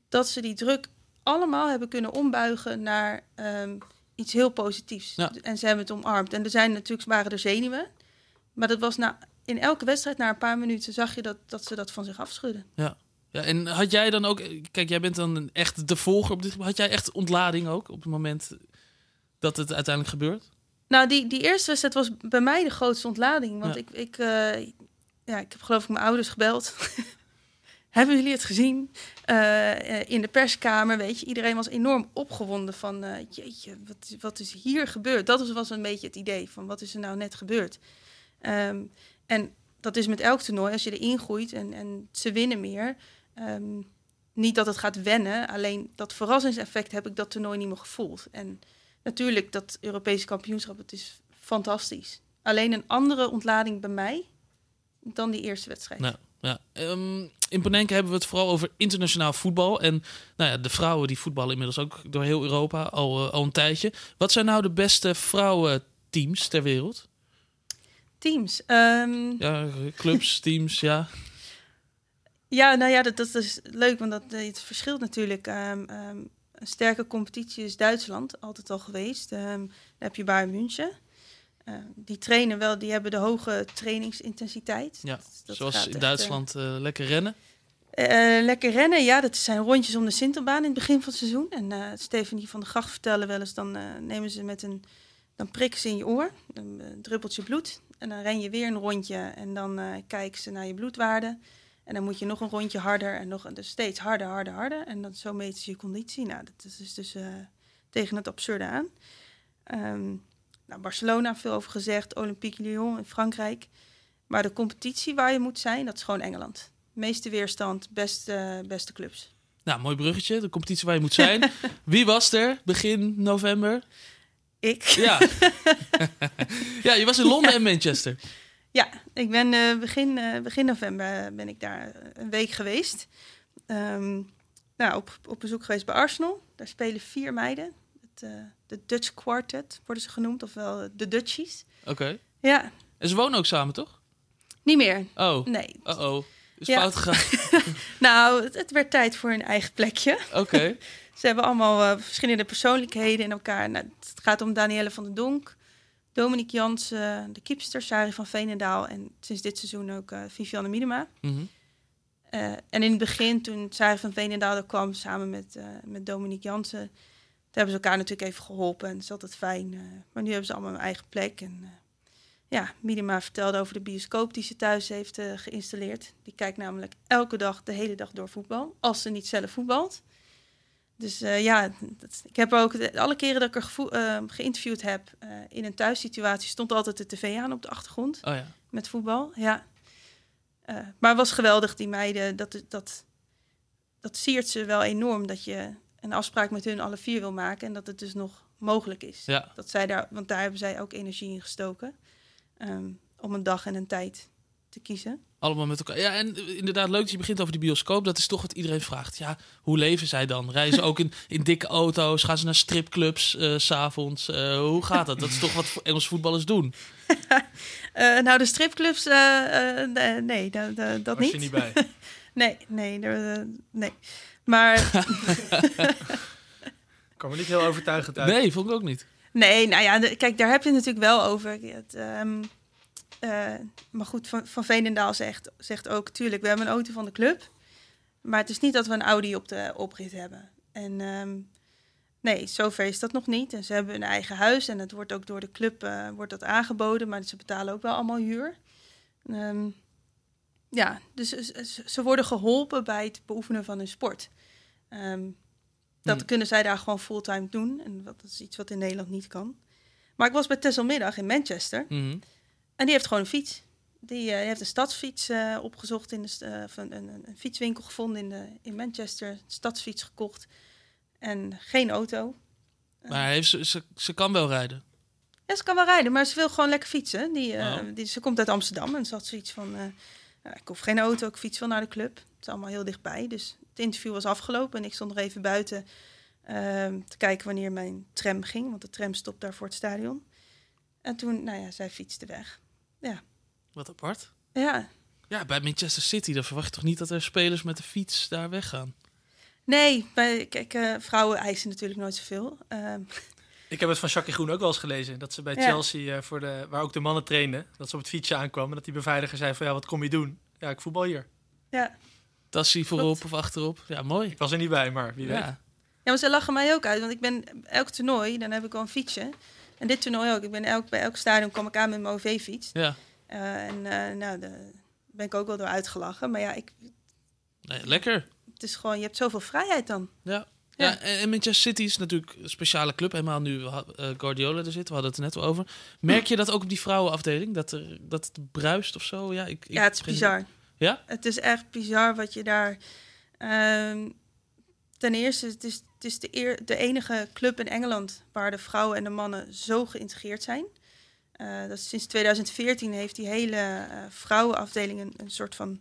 Dat ze die druk allemaal hebben kunnen ombuigen naar ehm, iets heel positiefs. Ja. En ze hebben het omarmd. En er zijn natuurlijk waren er zenuwen. Maar dat was na, in elke wedstrijd, na een paar minuten, zag je dat, dat ze dat van zich afschudden. Ja. ja. En had jij dan ook... Kijk, jij bent dan een echt de volger op dit. Had jij echt ontlading ook op het moment dat het uiteindelijk gebeurt? Nou, die, die eerste wedstrijd was bij mij de grootste ontlading. Want Ja. ik, ik, eh, ja, ik heb geloof ik mijn ouders gebeld. Hebben jullie het gezien? Eh, in de perskamer, weet je. Iedereen was enorm opgewonden van... eh, jeetje, wat, wat is hier gebeurd? Dat was, was een beetje het idee van wat is er nou net gebeurd? Ehm, en dat is met elk toernooi. Als je erin groeit en, en ze winnen meer... ehm, niet dat het gaat wennen, alleen dat verrassingseffect heb ik dat toernooi niet meer gevoeld. En natuurlijk, dat Europese kampioenschap, het is fantastisch. Alleen een andere ontlading bij mij dan die eerste wedstrijd. Nou, ja. Ehm, in Panenka hebben we het vooral over internationaal voetbal. En nou ja, de vrouwen die voetballen inmiddels ook door heel Europa al, eh, al een tijdje. Wat zijn nou de beste vrouwenteams ter wereld? Teams. ehm, Ja, clubs, teams, ja. ja, nou ja, dat, dat is leuk, want dat, eh, het verschilt natuurlijk. Ehm, ehm, een sterke competitie is Duitsland, altijd al geweest. Ehm dan heb je Bayern München. Die trainen wel, die hebben de hoge trainingsintensiteit. ja. Dat- dat Zoals in echt, Duitsland eh, lekker rennen. Eh, lekker rennen, ja. Dat zijn rondjes om de Sintelbaan in het begin van het seizoen. En eh Stefanie van der Gracht vertellen wel eens, dan eh, nemen ze met een... Dan prikken ze in je oor, een eh, druppeltje bloed. En dan ren je weer een rondje en dan eh, kijken ze naar je bloedwaarde. En dan moet je nog een rondje harder en nog dus steeds harder, harder, harder. En dan zo meten ze je conditie. Nou, dat is dus eh, tegen het absurde aan. Ehm, nou, Barcelona, veel over gezegd. Olympique Lyon in Frankrijk. Maar de competitie waar je moet zijn, dat is gewoon Engeland. Meeste weerstand, beste, beste clubs. Nou, mooi bruggetje. De competitie waar je moet zijn. Wie was er begin november? Ik. Ja. ja, je was in Londen en Manchester. Ja, ik ben eh, begin, eh, begin november ben ik daar eh, een week geweest. Ehm, nou, op, op bezoek geweest bij Arsenal. Daar spelen vier meiden. Het, eh, de Dutch Quartet worden ze genoemd, ofwel de Dutchies. Oké. Ja, En ze wonen ook samen, toch? niet meer. Oh. Nee. Uh-oh. Is Ja. fout gegaan. Nou, het, het werd tijd voor een eigen plekje. Oké. Ze hebben allemaal eh, verschillende persoonlijkheden in elkaar. Nou, het gaat om Danielle van den Donk, Dominique Jansen, de kiepster Sari van Veenendaal en sinds dit seizoen ook eh, Vivianne Miedema. Mhm. Eh, en in het begin, toen Sari van Veenendaal er kwam samen met, met Dominique Jansen, daar hebben ze elkaar natuurlijk even geholpen en dat is altijd fijn. maar nu hebben ze allemaal een eigen plek. En ja, Miedema vertelde over de bioscoop die ze thuis heeft geïnstalleerd. Die kijkt namelijk elke dag, de hele dag door voetbal, als ze niet zelf voetbalt. Dus eh, ja, dat, ik heb ook de- alle keren dat ik er gevo- eh, geïnterviewd heb eh, in een thuissituatie, stond altijd de tv aan op de achtergrond Oh ja. met voetbal. Ja. Eh, maar het was geweldig, die meiden. Dat, dat, dat siert ze wel enorm dat je een afspraak met hun alle vier wil maken en dat het dus nog mogelijk is. Ja. Dat zij daar, want daar hebben zij ook energie in gestoken ehm, om een dag en een tijd te kiezen. Allemaal met elkaar. Ja, en eh, inderdaad, leuk dat je begint over die bioscoop. Dat is toch wat iedereen vraagt. Ja, hoe leven zij dan? Reizen ook in, in dikke auto's? Gaan ze naar stripclubs eh, s s'avonds? Eh, hoe gaat dat? Dat is toch wat Engelse voetballers doen? Eh, nou, de stripclubs, eh, eh, nee, dat, Was niet. je niet bij? nee, nee, er, eh, nee. Maar Kwam er niet heel overtuigend uit. Nee, vond ik ook niet. Nee, nou ja, de- kijk, daar heb je het natuurlijk wel over. Het, ehm, eh, maar goed, Van, van Veenendaal zegt, zegt ook, tuurlijk, we hebben een auto van de club. Maar het is niet dat we een Audi op de oprit hebben. En ehm, nee, zover is dat nog niet. En ze hebben een eigen huis en het wordt ook door de club eh, wordt dat aangeboden. Maar ze betalen ook wel allemaal huur. Ehm, ja, dus ze- worden geholpen bij het beoefenen van hun sport. Ehm, dat Hmm. kunnen zij daar gewoon fulltime doen. En dat is iets wat in Nederland niet kan. Maar ik was bij Tesselmiddag in Manchester. Mhm. En die heeft gewoon een fiets. Die, eh, die heeft een stadsfiets eh, opgezocht in de st- eh, of een, een, een fietswinkel gevonden in, de, in Manchester. Een stadsfiets gekocht. En geen auto. Maar heeft ze, ze, ze kan wel rijden. Ja, ze kan wel rijden, maar ze wil gewoon lekker fietsen. Die, Oh. die, ze komt uit Amsterdam en ze had zoiets van... ja, ik hoef geen auto, ik fiets wel naar de club. Het is allemaal heel dichtbij. Dus het interview was afgelopen en ik stond nog even buiten... ehm, te kijken wanneer mijn tram ging. Want de tram stopt daar voor het stadion. En toen, nou ja, zij fietste weg. Ja, Wat apart. ja. Ja, bij Manchester City, dan verwacht je toch niet dat er spelers met de fiets daar weggaan? Nee, bij, kijk, eh, vrouwen eisen natuurlijk nooit zoveel. Ehm, Ik heb het van Jackie Groen ook wel eens gelezen. Dat ze bij Ja. Chelsea, eh, voor de, waar ook de mannen trainden, dat ze op het fietsje aankwamen. En dat die beveiliger zei van, ja, wat kom je doen? Ja, ik voetbal hier. ja. Tassie voorop of achterop. Ja, mooi. Ik was er niet bij, maar wie weet. Ja. ja, maar ze lachen mij ook uit. Want ik ben elk toernooi, dan heb ik wel een fietsje. En dit toernooi ook. Ik ben elk, bij elk stadion kom ik aan met mijn OV-fiets. Ja. Eh, en eh, nou, daar ben ik ook wel door uitgelachen. Maar ja, ik, Nee, lekker. het is gewoon, je hebt zoveel vrijheid dan. Ja. Ja. Ja, en Manchester City is natuurlijk een speciale club. Helemaal nu eh, Guardiola er zit. We hadden het er net over. Merk je dat ook op die vrouwenafdeling? Dat, er, dat het bruist of zo? Ja, ik, ik ja, het is bizar. Ja? Het is echt bizar wat je daar... ehm, ten eerste, het is, het is de, de enige club in Engeland... waar de vrouwen en de mannen zo geïntegreerd zijn. Eh, dat sinds 2014 heeft die hele eh, vrouwenafdeling een, een soort van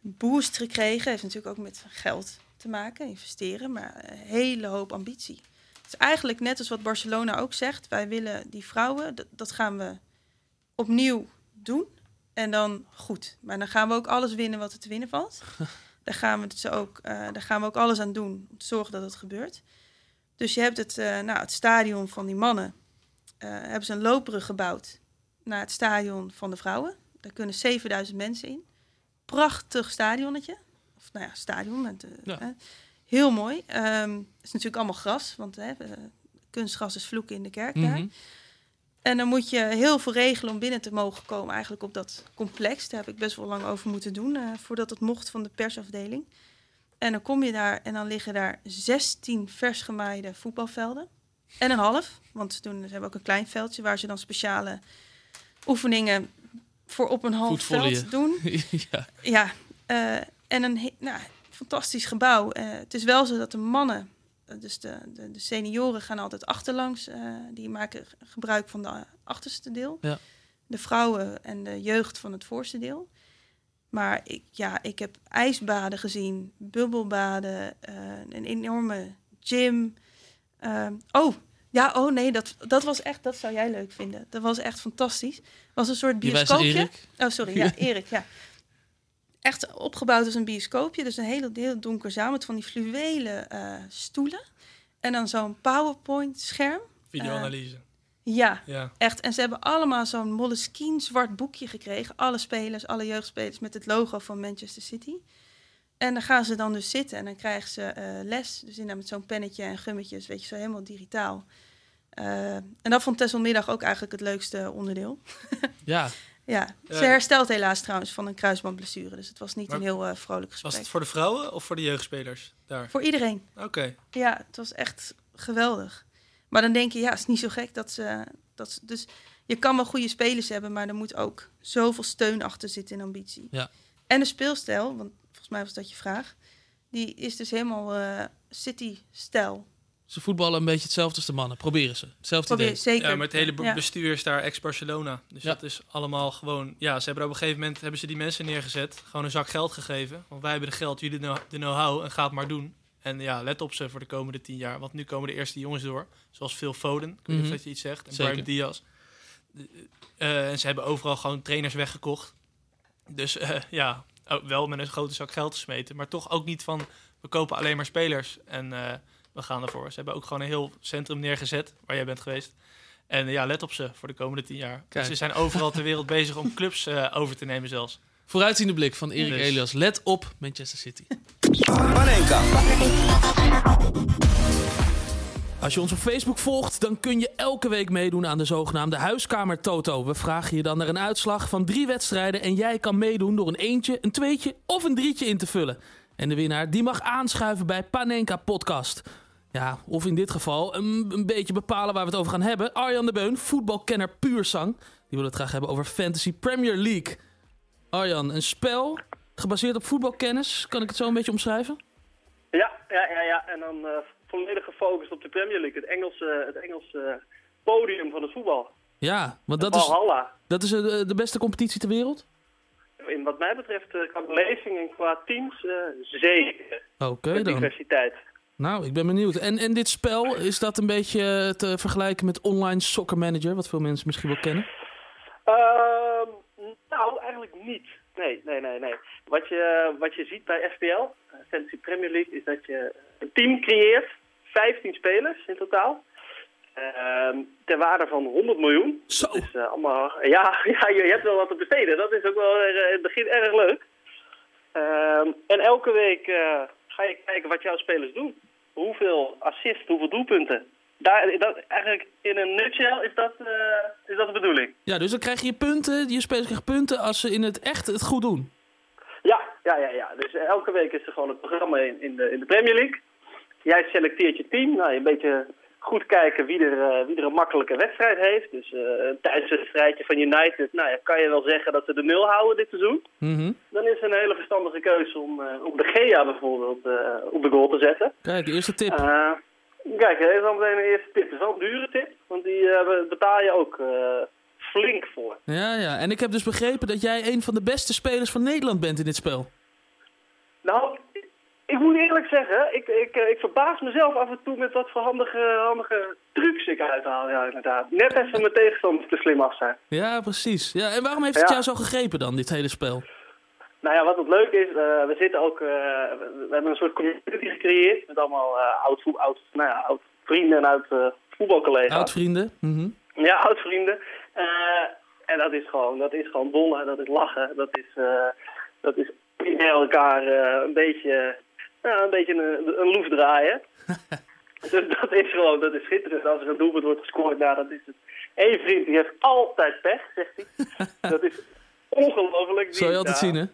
boost gekregen. Heeft natuurlijk ook met geld te maken, investeren, maar een hele hoop ambitie. Het is eigenlijk net als wat Barcelona ook zegt. Wij willen die vrouwen, dat, dat gaan we opnieuw doen. En dan goed. Maar dan gaan we ook alles winnen wat er te winnen valt. daar, gaan we dus ook, eh, daar gaan we ook alles aan doen om te zorgen dat het gebeurt. Dus je hebt het, eh, nou, het stadion van die mannen. eh, hebben ze een loopbrug gebouwd naar het stadion van de vrouwen. Daar kunnen 7000 mensen in. Prachtig stadionnetje. Of nou ja, stadion. Met, Ja. heel mooi. Ehm, het is natuurlijk allemaal gras. Want kunstgras is vloeken in de kerk daar. En dan moet je heel veel regelen om binnen te mogen komen, eigenlijk op dat complex. Daar heb ik best wel lang over moeten doen, eh, voordat het mocht van de persafdeling. En dan kom je daar en dan liggen daar 16 vers gemaaide voetbalvelden. En een half, want ze, doen, ze hebben ook een klein veldje waar ze dan speciale oefeningen voor op een half veld doen. ja. Ja, eh, en een nou, fantastisch gebouw. Eh, het is wel zo dat de mannen, dus de, de, de senioren, gaan altijd achterlangs. eh, die maken gebruik van de achterste deel. Ja. De vrouwen en de jeugd van het voorste deel. Maar ik, ja, ik heb ijsbaden gezien, bubbelbaden, eh, een enorme gym. Ehm, oh, Ja, oh nee, dat, dat was echt, dat zou jij leuk vinden. Dat was echt fantastisch. Het was een soort bioscoopje. Oh, sorry, ja, Erik, ja. Echt opgebouwd als een bioscoopje. Dus een hele, heel donker zaal met van die fluwelen eh, stoelen. En dan zo'n PowerPoint-scherm. Videoanalyse. Ja, ja. echt. En ze hebben allemaal zo'n Moleskine zwart boekje gekregen. Alle spelers, alle jeugdspelers met het logo van Manchester City. En dan gaan ze dan dus zitten en dan krijgen ze eh, les. Dus inderdaad met zo'n pennetje en gummetjes, weet je, zo helemaal digitaal. Eh, en dat vond Tesselmiddag ook eigenlijk het leukste onderdeel. Ja, Ja, ze Ja. herstelt helaas trouwens van een kruisbandblessure. Dus het was niet Maar een heel eh, vrolijk gesprek. Was het voor de vrouwen of voor de jeugdspelers daar? Voor iedereen. Oké. Ja, het was echt geweldig. Maar dan denk je, ja, het is niet zo gek dat ze, dat ze... Dus je kan wel goede spelers hebben, maar er moet ook zoveel steun achter zitten in ambitie. Ja. En de speelstijl, want volgens mij was dat je vraag, die is dus helemaal eh, City-stijl. Ze voetballen een beetje hetzelfde als de mannen. Proberen ze. Hetzelfde Probeer idee. zeker. Ja, maar het hele be- Ja. bestuur is daar ex-Barcelona. Dus Ja. dat is allemaal gewoon... Ja, ze hebben op een gegeven moment hebben ze die mensen neergezet. Gewoon een zak geld gegeven. Want wij hebben de geld, jullie de know- de know-how en ga het maar doen. En ja, let op ze voor de komende tien jaar. Want nu komen de eerste jongens door. Zoals Phil Foden, ik weet niet Mhm. of dat je iets zegt. En Zeker. Brian Diaz. Eh, en ze hebben overal gewoon trainers weggekocht. Dus eh, ja, wel met een grote zak geld gesmeten. Maar toch ook niet van, we kopen alleen maar spelers. En eh, we gaan ervoor. Ze hebben ook gewoon een heel centrum neergezet, waar jij bent geweest. En ja, let op ze voor de komende tien jaar. Kijk. Ze zijn overal ter wereld bezig om clubs eh, over te nemen zelfs. Vooruitziende blik van Erik Dus. Elias. Let op Manchester City. Panenka. Als je ons op Facebook volgt, dan kun je elke week meedoen aan de zogenaamde Huiskamer Toto. We vragen je dan naar een uitslag van drie wedstrijden en jij kan meedoen door een eentje, een tweetje of een drietje in te vullen. En de winnaar die mag aanschuiven bij Panenka Podcast. Ja, of in dit geval een, een beetje bepalen waar we het over gaan hebben. Arjan de Beun, voetbalkenner puur zang. Die wil het graag hebben over Fantasy Premier League. Arjan, een spel gebaseerd op voetbalkennis. Kan ik het zo een beetje omschrijven? Ja, ja, ja, ja. En dan eh, volledig gefocust op de Premier League. Het Engelse, het Engelse podium van het voetbal. Ja, want Dat is, dat is eh, de beste competitie ter wereld? In wat mij betreft, eh, qua beleving en qua teams, zeker. Oké dan. diversiteit. Nou, ik ben benieuwd. En, en dit spel, is dat een beetje eh, te vergelijken met Online Soccer Manager, wat veel mensen misschien wel kennen? Ehm, nou, eigenlijk niet. Nee, nee, nee, nee. Wat je, wat je ziet bij FPL, Fantasy Premier League, is dat je een team creëert. 15 spelers in totaal. Ehm, ter waarde van 100 miljoen. Zo! Dus eh, allemaal, ja, ja, je hebt wel wat te besteden. Dat is ook wel eh, in het begin erg leuk. Ehm, en elke week ga je kijken wat jouw spelers doen. Hoeveel assists, hoeveel doelpunten. Daar, dat, eigenlijk in een nutshell is dat, eh, is dat de bedoeling. Ja, dus dan krijg je punten, je spelers krijgen punten als ze in het echt het goed doen. Ja, ja, ja, ja. Dus elke week is er gewoon een programma in, in, de, in de Premier League. Jij selecteert je team. Nou, een beetje goed kijken wie er, eh, wie er een makkelijke wedstrijd heeft. Dus eh, een thuiswedstrijdje van United. Nou ja, kan je wel zeggen dat ze de nul houden dit seizoen. Mhm. Dan is het een hele verstandige keuze om, om de Gea bijvoorbeeld op de goal te zetten. Kijk, de eerste tip. Kijk, dat is al meteen een eerste tip. Het is wel een dure tip, want die betaal je ook flink voor. Ja, ja. En ik heb dus begrepen dat jij een van de beste spelers van Nederland bent in dit spel. Nou, ik moet eerlijk zeggen, ik, ik, eh, ik verbaas mezelf af en toe met wat voor handige, handige trucs ik uithaal. Ja, inderdaad. Net even mijn tegenstanders te slim af zijn. Ja, precies. Ja, en waarom heeft het Ja. jou zo gegrepen dan, dit hele spel? Nou ja, wat het leuk is, eh, we zitten ook, eh, we hebben een soort community gecreëerd met allemaal oud, oud, nou ja, oud vrienden en oud voetbalcollega's. Oud-vrienden? Mhm. Ja, oud vrienden. En dat is gewoon, dat is gewoon dollen, dat is lachen, dat is, dat is elkaar een beetje, ja, een beetje een, een loef draaien. dus dat is gewoon, dat is schitterend. Als er een doelpunt wordt gescoord, nou, dat is het. Eén vriend die heeft altijd pech, zegt hij. dat is ongelooflijk. Zal je altijd ja. zien, hè?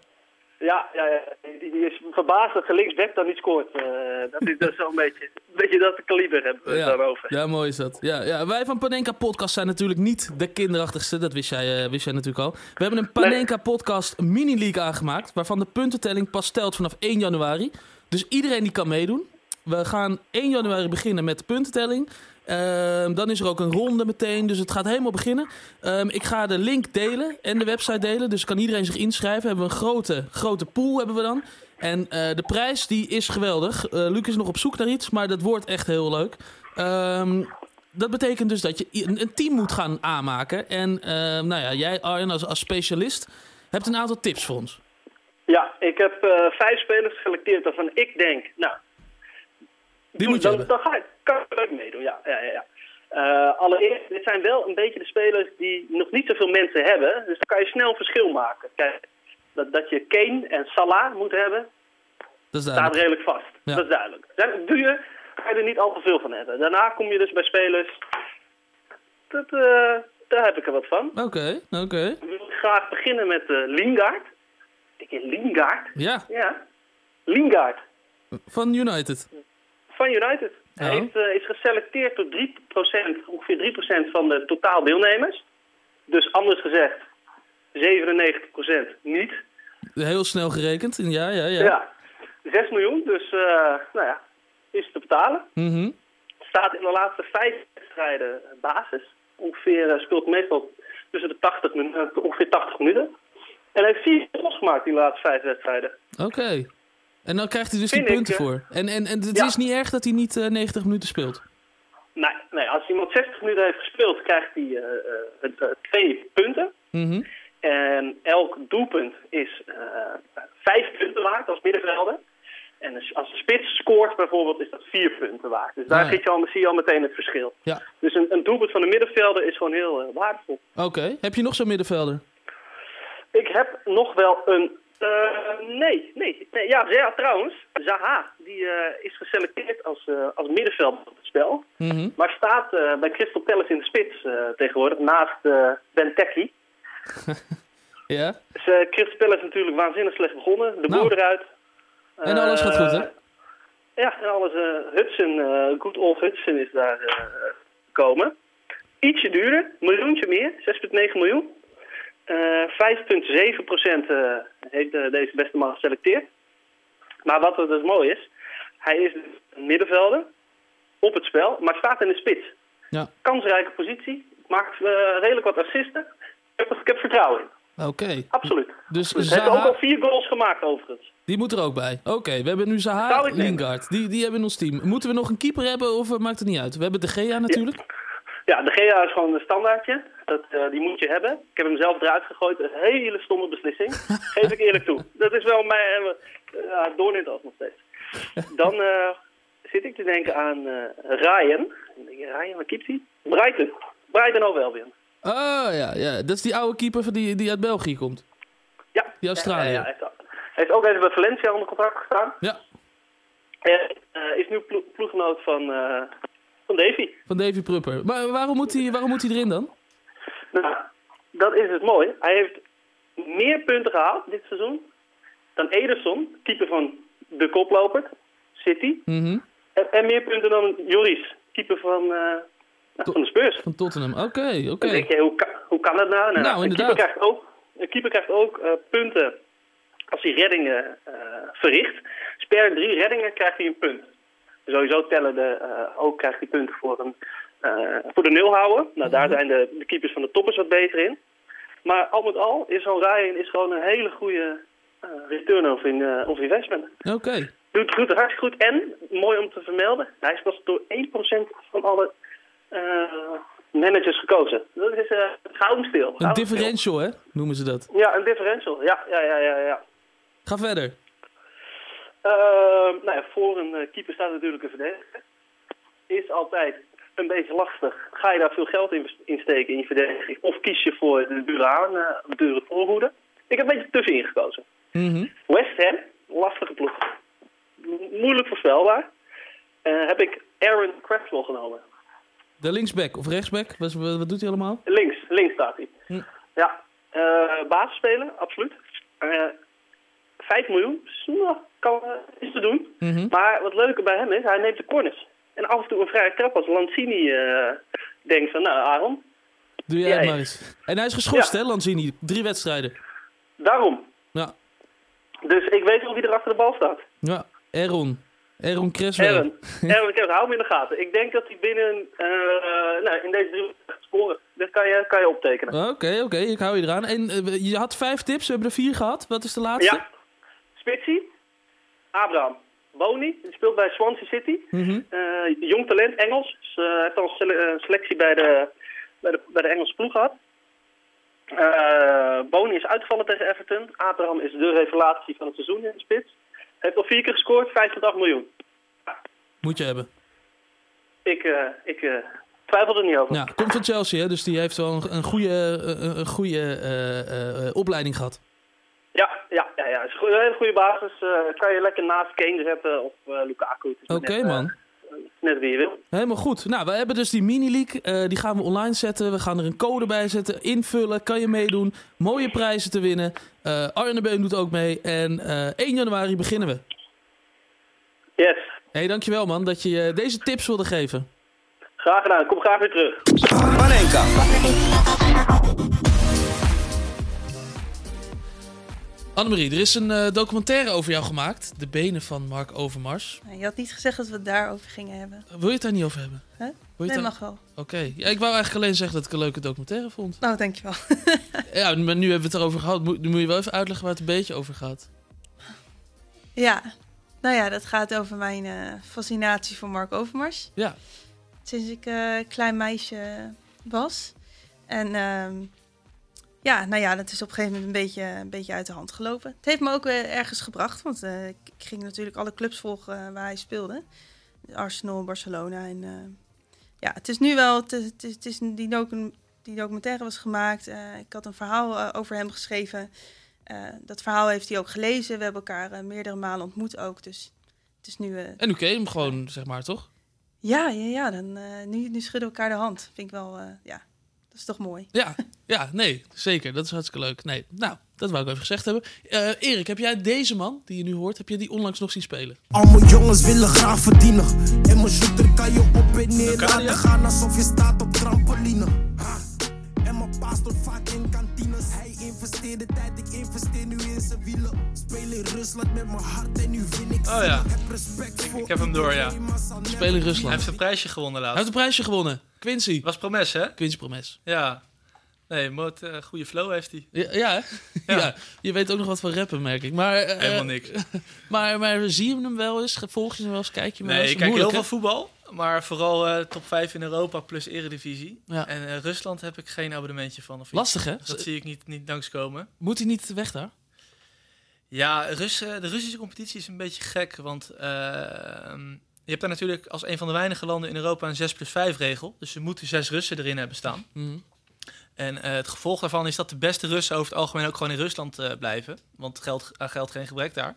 Ja, ja, ja. Die, die is verbaasd dat ze linksback dan niet scoort. Eh, dat is, is zo'n beetje, beetje dat kaliber hebben we het Ja. daarover. ja, mooi is dat. Ja, ja. Wij van Panenka Podcast zijn natuurlijk niet de kinderachtigste. Dat wist jij, eh, wist jij natuurlijk al. We hebben een Panenka Podcast mini-league aangemaakt. Waarvan de puntentelling pas telt vanaf 1 januari. Dus iedereen die kan meedoen. We gaan 1 januari beginnen met de puntentelling. Ehm, dan is er ook een ronde meteen, dus het gaat helemaal beginnen. Ehm, ik ga de link delen en de website delen, dus kan iedereen zich inschrijven. Hebben we een grote, grote pool hebben we dan. En eh, de prijs die is geweldig. Eh Luc is nog op zoek naar iets, maar dat wordt echt heel leuk. Ehm, dat betekent dus dat je een, team moet gaan aanmaken. En nou ja, jij Arjen als, als specialist hebt een aantal tips voor ons. Ja, ik heb eh, vijf spelers geselecteerd waarvan ik denk, nou... Die moet je dan, dan ga ik, kan ik leuk meedoen, ja. ja, ja. Eh, allereerst, dit zijn wel een beetje de spelers die nog niet zoveel mensen hebben. Dus dan kan je snel verschil maken. Kijk, dat, dat je Kane en Salah moet hebben, Dat staat redelijk vast. Ja. Dat is duidelijk. Daar doe je, ga je er niet al te veel van hebben. Daarna kom je dus bij spelers... Dat, eh, daar heb ik er wat van. Oké, oké. Ik wil graag beginnen met eh Lingard. Ik denk Lingard? Ja, Ja. Lingard van United. van United. Hij heeft, eh, is geselecteerd door 3%, ongeveer 3% van de totaal deelnemers. Dus anders gezegd, 97% niet. Heel snel gerekend. Ja, ja, ja. Ja. 6 miljoen, dus eh, nou ja, is te betalen. Mhm. Staat in de laatste vijf wedstrijden basis. Ongeveer eh, speelt meestal tussen de 80 minuten, ongeveer 80 minuten. En hij heeft vier goals gemaakt de laatste vijf wedstrijden. Oké. En dan krijgt hij dus die Vind punten eh, voor. En, en, en het ja. is niet erg dat hij niet eh, 90 minuten speelt. Nee, nee, als iemand 60 minuten heeft gespeeld, krijgt hij eh, eh, eh, twee punten. Mhm. En elk doelpunt is eh, vijf punten waard als middenvelder. En als- de spits scoort bijvoorbeeld, is dat vier punten waard. Dus daar ja. zit je al, zie je al meteen het verschil. Ja. Dus een, een doelpunt van de middenvelder is gewoon heel eh, waardevol. Oké. Heb je nog zo'n middenvelder? Ik heb nog wel een... eh, nee, nee, nee. Ja, ja, trouwens. Zaha, die eh, is geselecteerd als, eh, als middenvelder op het spel. Mhm. Maar staat bij Crystal Palace in de spits tegenwoordig, naast Benteke. Ja. Dus, Crystal Palace is natuurlijk waanzinnig slecht begonnen. De Nou. boer eruit. En alles gaat goed, hè? Ja, en alles. Hudson, good old Hudson is daar gekomen. Ietsje duurder, miljoentje meer, 6,9 miljoen. Eh 5,7 procent eh, heeft eh, deze beste man geselecteerd. Maar wat er dus mooi is, hij is dus een middenvelder op het spel, maar staat in de spits. Ja. Kansrijke positie, maakt eh, redelijk wat assisten. Ik heb, ik heb vertrouwen in, Oké. absoluut. Dus Hij heeft ook Zaha, al vier goals gemaakt overigens. die moet er ook bij. Oké, we hebben nu Zaha. Lingard. Die, die hebben in ons team. Moeten we nog een keeper hebben of eh, maakt het niet uit? We hebben de Gea natuurlijk. Ja, de GA is gewoon een standaardje. Dat, eh, die moet je hebben. Ik heb hem zelf eruit gegooid. Een hele stomme beslissing. Geef ik eerlijk toe. Dat is wel mijn uh, in het nog steeds. Dan eh, zit ik te denken aan eh, Ryan. Ik denk, Ryan, waar keept hij? Brighton. Brighton Albion. Oh ja, ja, dat is die oude keeper van die, die uit België komt. Ja. Die Australië. Ja, ja, hij, heeft, ook- hij heeft ook even bij Valencia onder contract gestaan. Ja. En eh, is nu plo ploeggenoot van, eh, van Davy. Van Davy Prupper. Maar waarom moet hij, waarom moet hij erin dan? Nou, dat is het mooi. Hij heeft meer punten gehaald dit seizoen dan Ederson, keeper van de koploper, City. Mhm. En, en meer punten dan Joris, keeper van, eh, nou, van de Spurs. Van Tottenham. Oké, oké. Denk je, hoe, kan, hoe kan dat nou? Nou, een, inderdaad. keeper krijgt ook, een keeper krijgt ook eh, punten als hij reddingen eh, verricht. Dus per drie reddingen krijgt hij een punt. Sowieso tellen de, eh, ook krijgt hij punten voor, een, eh, voor de nul houden. Nou, daar zijn de, de keepers van de toppers wat beter in. Maar al met al is zo'n Ryan is gewoon een hele goede eh, return of, in, eh, of investment. Oké. Doet, doet het hartstikke goed. En, mooi om te vermelden, hij is pas door 1% van alle managers gekozen. Dat is uh, gouden stil. Een differential, hè? Noemen ze dat. Ja, een differential. Ja, ja, ja, ja. ja. Ga verder. Uh, nou ja, voor een uh, keeper staat natuurlijk een verdediger. Is altijd een beetje lastig. Ga je daar veel geld in, in steken in je verdediging? Of kies je voor de dure aan, uh, dure voorhoede? Ik heb een beetje tussenin gekozen. Mm -hmm. West Ham, lastige ploeg. Moeilijk voorspelbaar. Uh, heb ik Aaron Cresswell genomen. De linksback of rechtsback? Wat, wat doet hij allemaal? Links, links staat hij. Hm. Ja, uh, basisspeler, absoluut. Uh, 5 miljoen, nou, kan, is te doen. Mm -hmm. Maar wat leuker bij hem is, hij neemt de corners. En af en toe een vrije trap als Lanzini uh, denkt van, nou Aaron. Doe jij het maar eens. En hij is geschorst, ja. hè, Lanzini? Drie wedstrijden. Daarom. Ja. Dus ik weet wel wie er achter de bal staat. Ja, Aaron. Aaron Creswell. Aaron, Aaron Creswell, hou hem in de gaten. Ik denk dat hij binnen, uh, nou, in deze drie sporen, dat kan je, kan je optekenen. Oké, okay, oké, okay, ik hou je eraan. En uh, je had vijf tips, we hebben er vier gehad. Wat is de laatste? Ja, Spitsie, Abraham, Boni. Die speelt bij Swansea City. Mhm. Eh, jong talent, Engels. Dus, heeft al een eh, selectie bij de, bij, de, bij de Engelse ploeg gehad. Eh Boni is uitgevallen tegen Everton. Abraham is de revelatie van het seizoen in de spits. Heeft al vier keer gescoord, 5,8 miljoen. Moet je hebben. Ik, ik twijfel er niet over. Ja, komt van Chelsea, hè? dus die heeft wel een, een goede, een, goede opleiding gehad. Ja, ja, ja, ja. is een hele goede basis. Eh, kan je lekker naast Kane zetten of eh, Lukaku. Oké, net, eh, man. net wie je wil. Helemaal goed. Nou, we hebben dus die mini-league. eh, die gaan we online zetten. We gaan er een code bij zetten. Invullen, kan je meedoen. Mooie prijzen te winnen. Eh Arne Beun doet ook mee. En eh 1 januari beginnen we. Yes, hey, dankjewel man dat je deze tips wilde geven. graag gedaan. Kom graag weer terug. Panenka. Annemarie, er is een eh, documentaire over jou gemaakt. De benen van Mark Overmars. Je had niet gezegd dat we het daarover gingen hebben. Wil je het daar niet over hebben? Wil je Nee, daar- mag wel. Oké. Ja, ik wou eigenlijk alleen zeggen dat ik een leuke documentaire vond. Nou, dankjewel. Ja, maar nu hebben we het erover gehad. Moet, nu moet je wel even uitleggen waar het een beetje over gaat. Ja, nou ja, dat gaat over mijn eh, fascinatie voor Mark Overmars. Ja. Sinds ik eh klein meisje was. En ehm, ja, nou ja, dat is op een gegeven moment een beetje, een beetje uit de hand gelopen. Het heeft me ook eh, ergens gebracht, want eh, ik, ging natuurlijk alle clubs volgen eh, waar hij speelde. Arsenal, Barcelona en... ja, het is nu wel... Het, is- het is, het is een- die, docu- die documentaire was gemaakt. ik had een verhaal over hem geschreven. Dat verhaal heeft hij ook gelezen. We hebben elkaar meerdere malen ontmoet ook. Dus het is nu... En je hem gewoon, zeg maar, toch? ja, ja, ja. Dan, nu, nu schudden we elkaar de hand. Vind ik wel... ja, dat is toch mooi. Ja, ja, nee, zeker. Dat is hartstikke leuk. Nee, nou, dat wou ik even gezegd hebben. Eh, Erik, heb jij deze man die je nu hoort, heb je die onlangs nog zien spelen? Allemaal jongens willen graag verdienen. En mijn shooter kan je op en neer laten gaan alsof je staat op trampoline. Ha. En mijn paas stond vaak in kantines. Hij investeerde tijd, ik investeer nu in zijn wielen. Speel in Rusland met mijn hart en nu win ik. Oh ja. Heb respect voor Ik heb hem door, ja. Spelen in Hij Rusland. heeft een prijsje gewonnen Hij laatst. heeft een prijsje gewonnen. Quincy. Was Promes, hè? Quincy Promes. Ja. Nee, maar eh goede flow heeft hij. Ja, ja, hè? Ja. ja. je weet ook nog wat van rappen, merk ik. Maar, eh, Helemaal niks. Maar, maar zie je hem wel eens? Volg je hem wel eens? Kijk je hem wel Nee, ik kijk heel veel voetbal. Maar vooral eh, top 5 in Europa plus Eredivisie. Ja. En Rusland heb ik geen abonnementje van. Of iets. Lastig, hè? Dus dat zie ik niet, niet langskomen. Moet hij niet weg daar? Ja, Rus, eh, de Russische competitie is een beetje gek. Want eh, je hebt daar natuurlijk als een van de weinige landen in Europa een 6 plus 5 regel. Dus er moeten zes Russen erin hebben staan. Mhm. En eh, het gevolg daarvan is dat de beste Russen over het algemeen ook gewoon in Rusland blijven. Want geld, aan geld geen gebrek daar.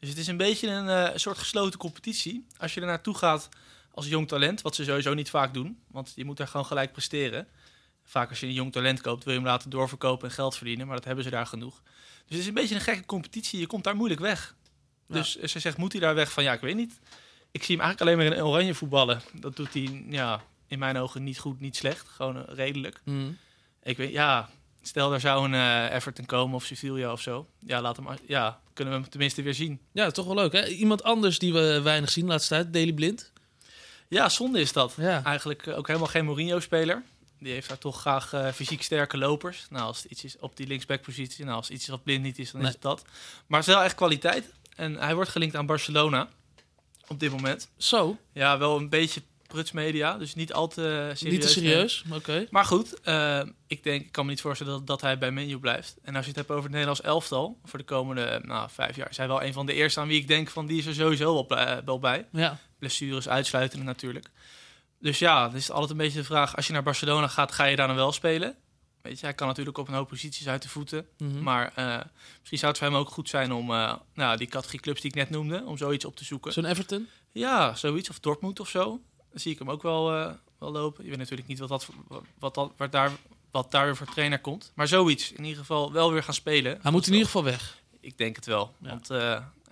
Dus het is een beetje een soort gesloten competitie. Als je er naartoe gaat als jong talent, wat ze sowieso niet vaak doen. Want je moet daar gewoon gelijk presteren. Vaak als je een jong talent koopt, wil je hem laten doorverkopen en geld verdienen. Maar dat hebben ze daar genoeg. Dus het is een beetje een gekke competitie. Je komt daar moeilijk weg. Dus ze zegt, moet hij daar weg van? Ja, ik weet niet. Ik zie hem eigenlijk alleen maar in oranje voetballen. Dat doet hij ja, in mijn ogen niet goed, niet slecht. Gewoon eh, redelijk. Mhm. Ik weet, ja, stel daar zou een eh, Everton komen of Sevilla of zo. Ja, laat hem, ja, kunnen we hem tenminste weer zien. Ja, toch wel leuk, hè? Iemand anders die we weinig zien laatste tijd, Daily Blind. Ja, zonde is dat. Ja. Eigenlijk eh, ook helemaal geen Mourinho-speler. Die heeft daar toch graag eh, fysiek sterke lopers. Nou, als het iets is op die linksback-positie, nou, als het iets is wat blind niet is, dan Nee. is het dat. Maar het is wel echt kwaliteit. En hij wordt gelinkt aan Barcelona op dit moment. Zo, Ja, wel een beetje pruts media, dus niet al te serieus. niet te serieus, maar oké. Maar goed, eh, ik denk, ik kan me niet voorstellen dat, dat hij bij Menu blijft. En als je het hebt over het Nederlands elftal voor de komende nou, vijf jaar, is hij wel een van de eerste aan wie ik denk van die is er sowieso wel, bij- wel bij. Ja. Blessures uitsluitend natuurlijk. Dus ja, het is altijd een beetje de vraag, als je naar Barcelona gaat, ga je daar dan wel spelen? Weet je, hij kan natuurlijk op een hoop posities uit de voeten. Mhm. Maar eh, misschien zou het voor hem ook goed zijn om eh, nou, die categorie clubs die ik net noemde, om zoiets op te zoeken. Zo'n Everton? Ja, zoiets. Of Dortmund of zo. Dan zie ik hem ook wel, eh, wel lopen. Je weet natuurlijk niet wat, dat, wat, dat, wat, daar, wat daar weer voor trainer komt. Maar zoiets. In ieder geval wel weer gaan spelen. Hij moet in ieder geval weg. Ik denk het wel. Ja. Want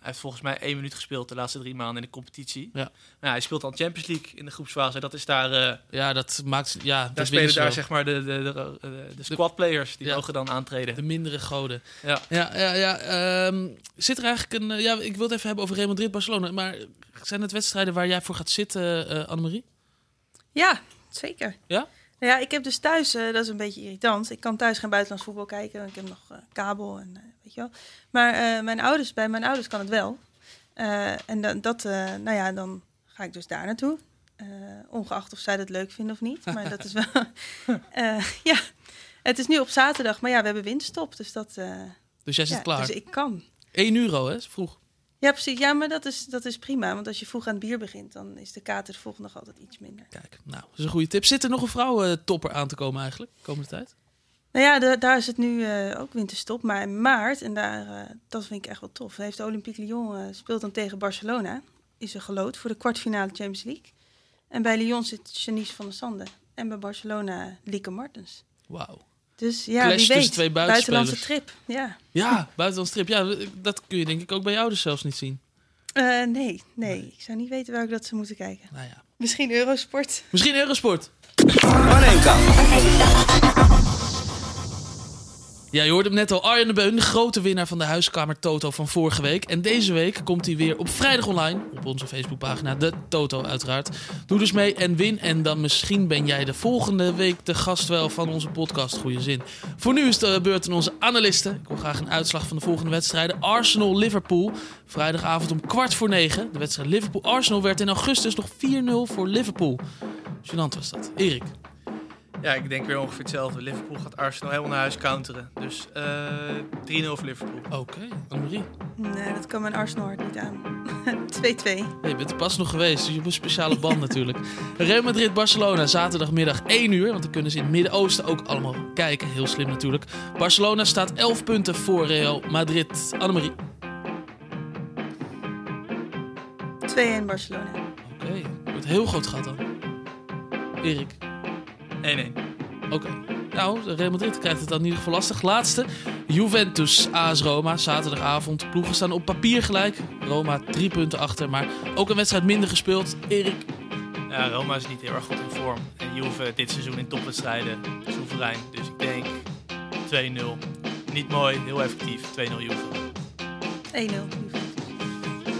hij heeft volgens mij één minuut gespeeld de laatste drie maanden in de competitie. Ja. Nou, hij speelt dan Champions League in de groepsfase. Dat is daar... eh, Ja, dat maakt... Ja, daar dat spelen daar wel. zeg maar de, de, de, de, de squad players. Die Ja. mogen dan aantreden. De mindere goden. Ja. Ja, ja, ja. ehm, zit er eigenlijk een... eh, ja, ik wil het even hebben over Real Madrid-Barcelona. Maar zijn het wedstrijden waar jij voor gaat zitten, eh Annemarie? Ja, zeker. Ja? Nou ja, ik heb dus thuis, eh, dat is een beetje irritant. Ik kan thuis geen buitenlands voetbal kijken. want Ik heb nog eh, kabel en eh, weet je wel. Maar mijn ouders, bij mijn ouders kan het wel. En dan, dat, nou ja, dan ga ik dus daar naartoe. Ongeacht of zij dat leuk vinden of niet. Maar dat is wel. Ja, het is nu op zaterdag, maar ja, we hebben winterstop. Dus dat. Dus jij zit ja, klaar. Dus ik kan. 1 euro, hè? Vroeg. Ja, precies. Ja, maar dat is, dat is prima. Want als je vroeg aan het bier begint, dan is de kater de volgende dag altijd iets minder. Kijk, nou, dat is een goede tip. Zit er nog een vrouwentopper aan te komen eigenlijk, de komende tijd? Nou ja, da- daar is het nu eh, ook winterstop. Maar in maart, en daar, eh, dat vind ik echt wel tof, heeft Olympique Lyon eh, speelt dan tegen Barcelona. Is er gelood voor de kwartfinale Champions League. En bij Lyon zit Janice van der Sande. En bij Barcelona Lieke Martens. Wauw. Dus ja, Clash wie tussen weet. twee. Buitenlandse trip, ja. Ja, buitenlandse trip. Ja, dat kun je denk ik ook bij jou dus zelfs niet zien. Eh, nee, nee, ik zou niet weten welke dat ze moeten kijken. Nou ja. Misschien Eurosport. Misschien Eurosport. Panenka. Ja, je hoorde hem net al. Arjen de Beun, de grote winnaar van de huiskamer Toto van vorige week. En deze week komt hij weer op vrijdag online. Op onze Facebookpagina, de Toto uiteraard. Doe dus mee en win. En dan misschien ben jij de volgende week de gast wel van onze podcast. Goeie zin. Voor nu is de beurt aan onze analisten. Ik wil graag een uitslag van de volgende wedstrijden. Arsenal-Liverpool. Vrijdagavond om kwart voor negen. De wedstrijd Liverpool-Arsenal werd in augustus nog 4-0 voor Liverpool. Gênant was dat. Erik. Ja, ik denk weer ongeveer hetzelfde. Liverpool gaat Arsenal helemaal naar huis counteren. Dus eh 3-0 voor Liverpool. Oké, Annemarie. Nee, dat kan mijn Arsenal hart niet aan. 2-2. Nee, je bent er pas nog geweest, dus je hebt een speciale band natuurlijk. Real Madrid-Barcelona, zaterdagmiddag 1 uur. Want dan kunnen ze in het Midden-Oosten ook allemaal kijken. Heel slim natuurlijk. Barcelona staat 11 punten voor Real Madrid. Annemarie. 2-1 Barcelona. Oké, wordt heel groot gat dan. Erik. 1-1. Oké. Nou, Real Madrid krijgt het dan in ieder geval lastig. Laatste, Juventus AS Roma, zaterdagavond. Ploegen staan op papier gelijk. Roma drie punten achter, maar ook een wedstrijd minder gespeeld. Erik. Ja, Roma is niet heel erg goed in vorm. En Juve dit seizoen in topwedstrijden soeverein. Dus ik denk 2-0. Niet mooi, heel effectief. 2-0 Juve. 1-0.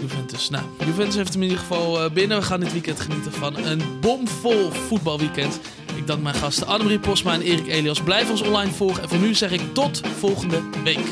Juventus. Nou, Juventus heeft hem in ieder geval eh, binnen. We gaan dit weekend genieten van een bomvol voetbalweekend. Ik dank mijn gasten Annemarie Posma en Erik Elias. Blijf ons online volgen. En voor nu zeg ik tot volgende week.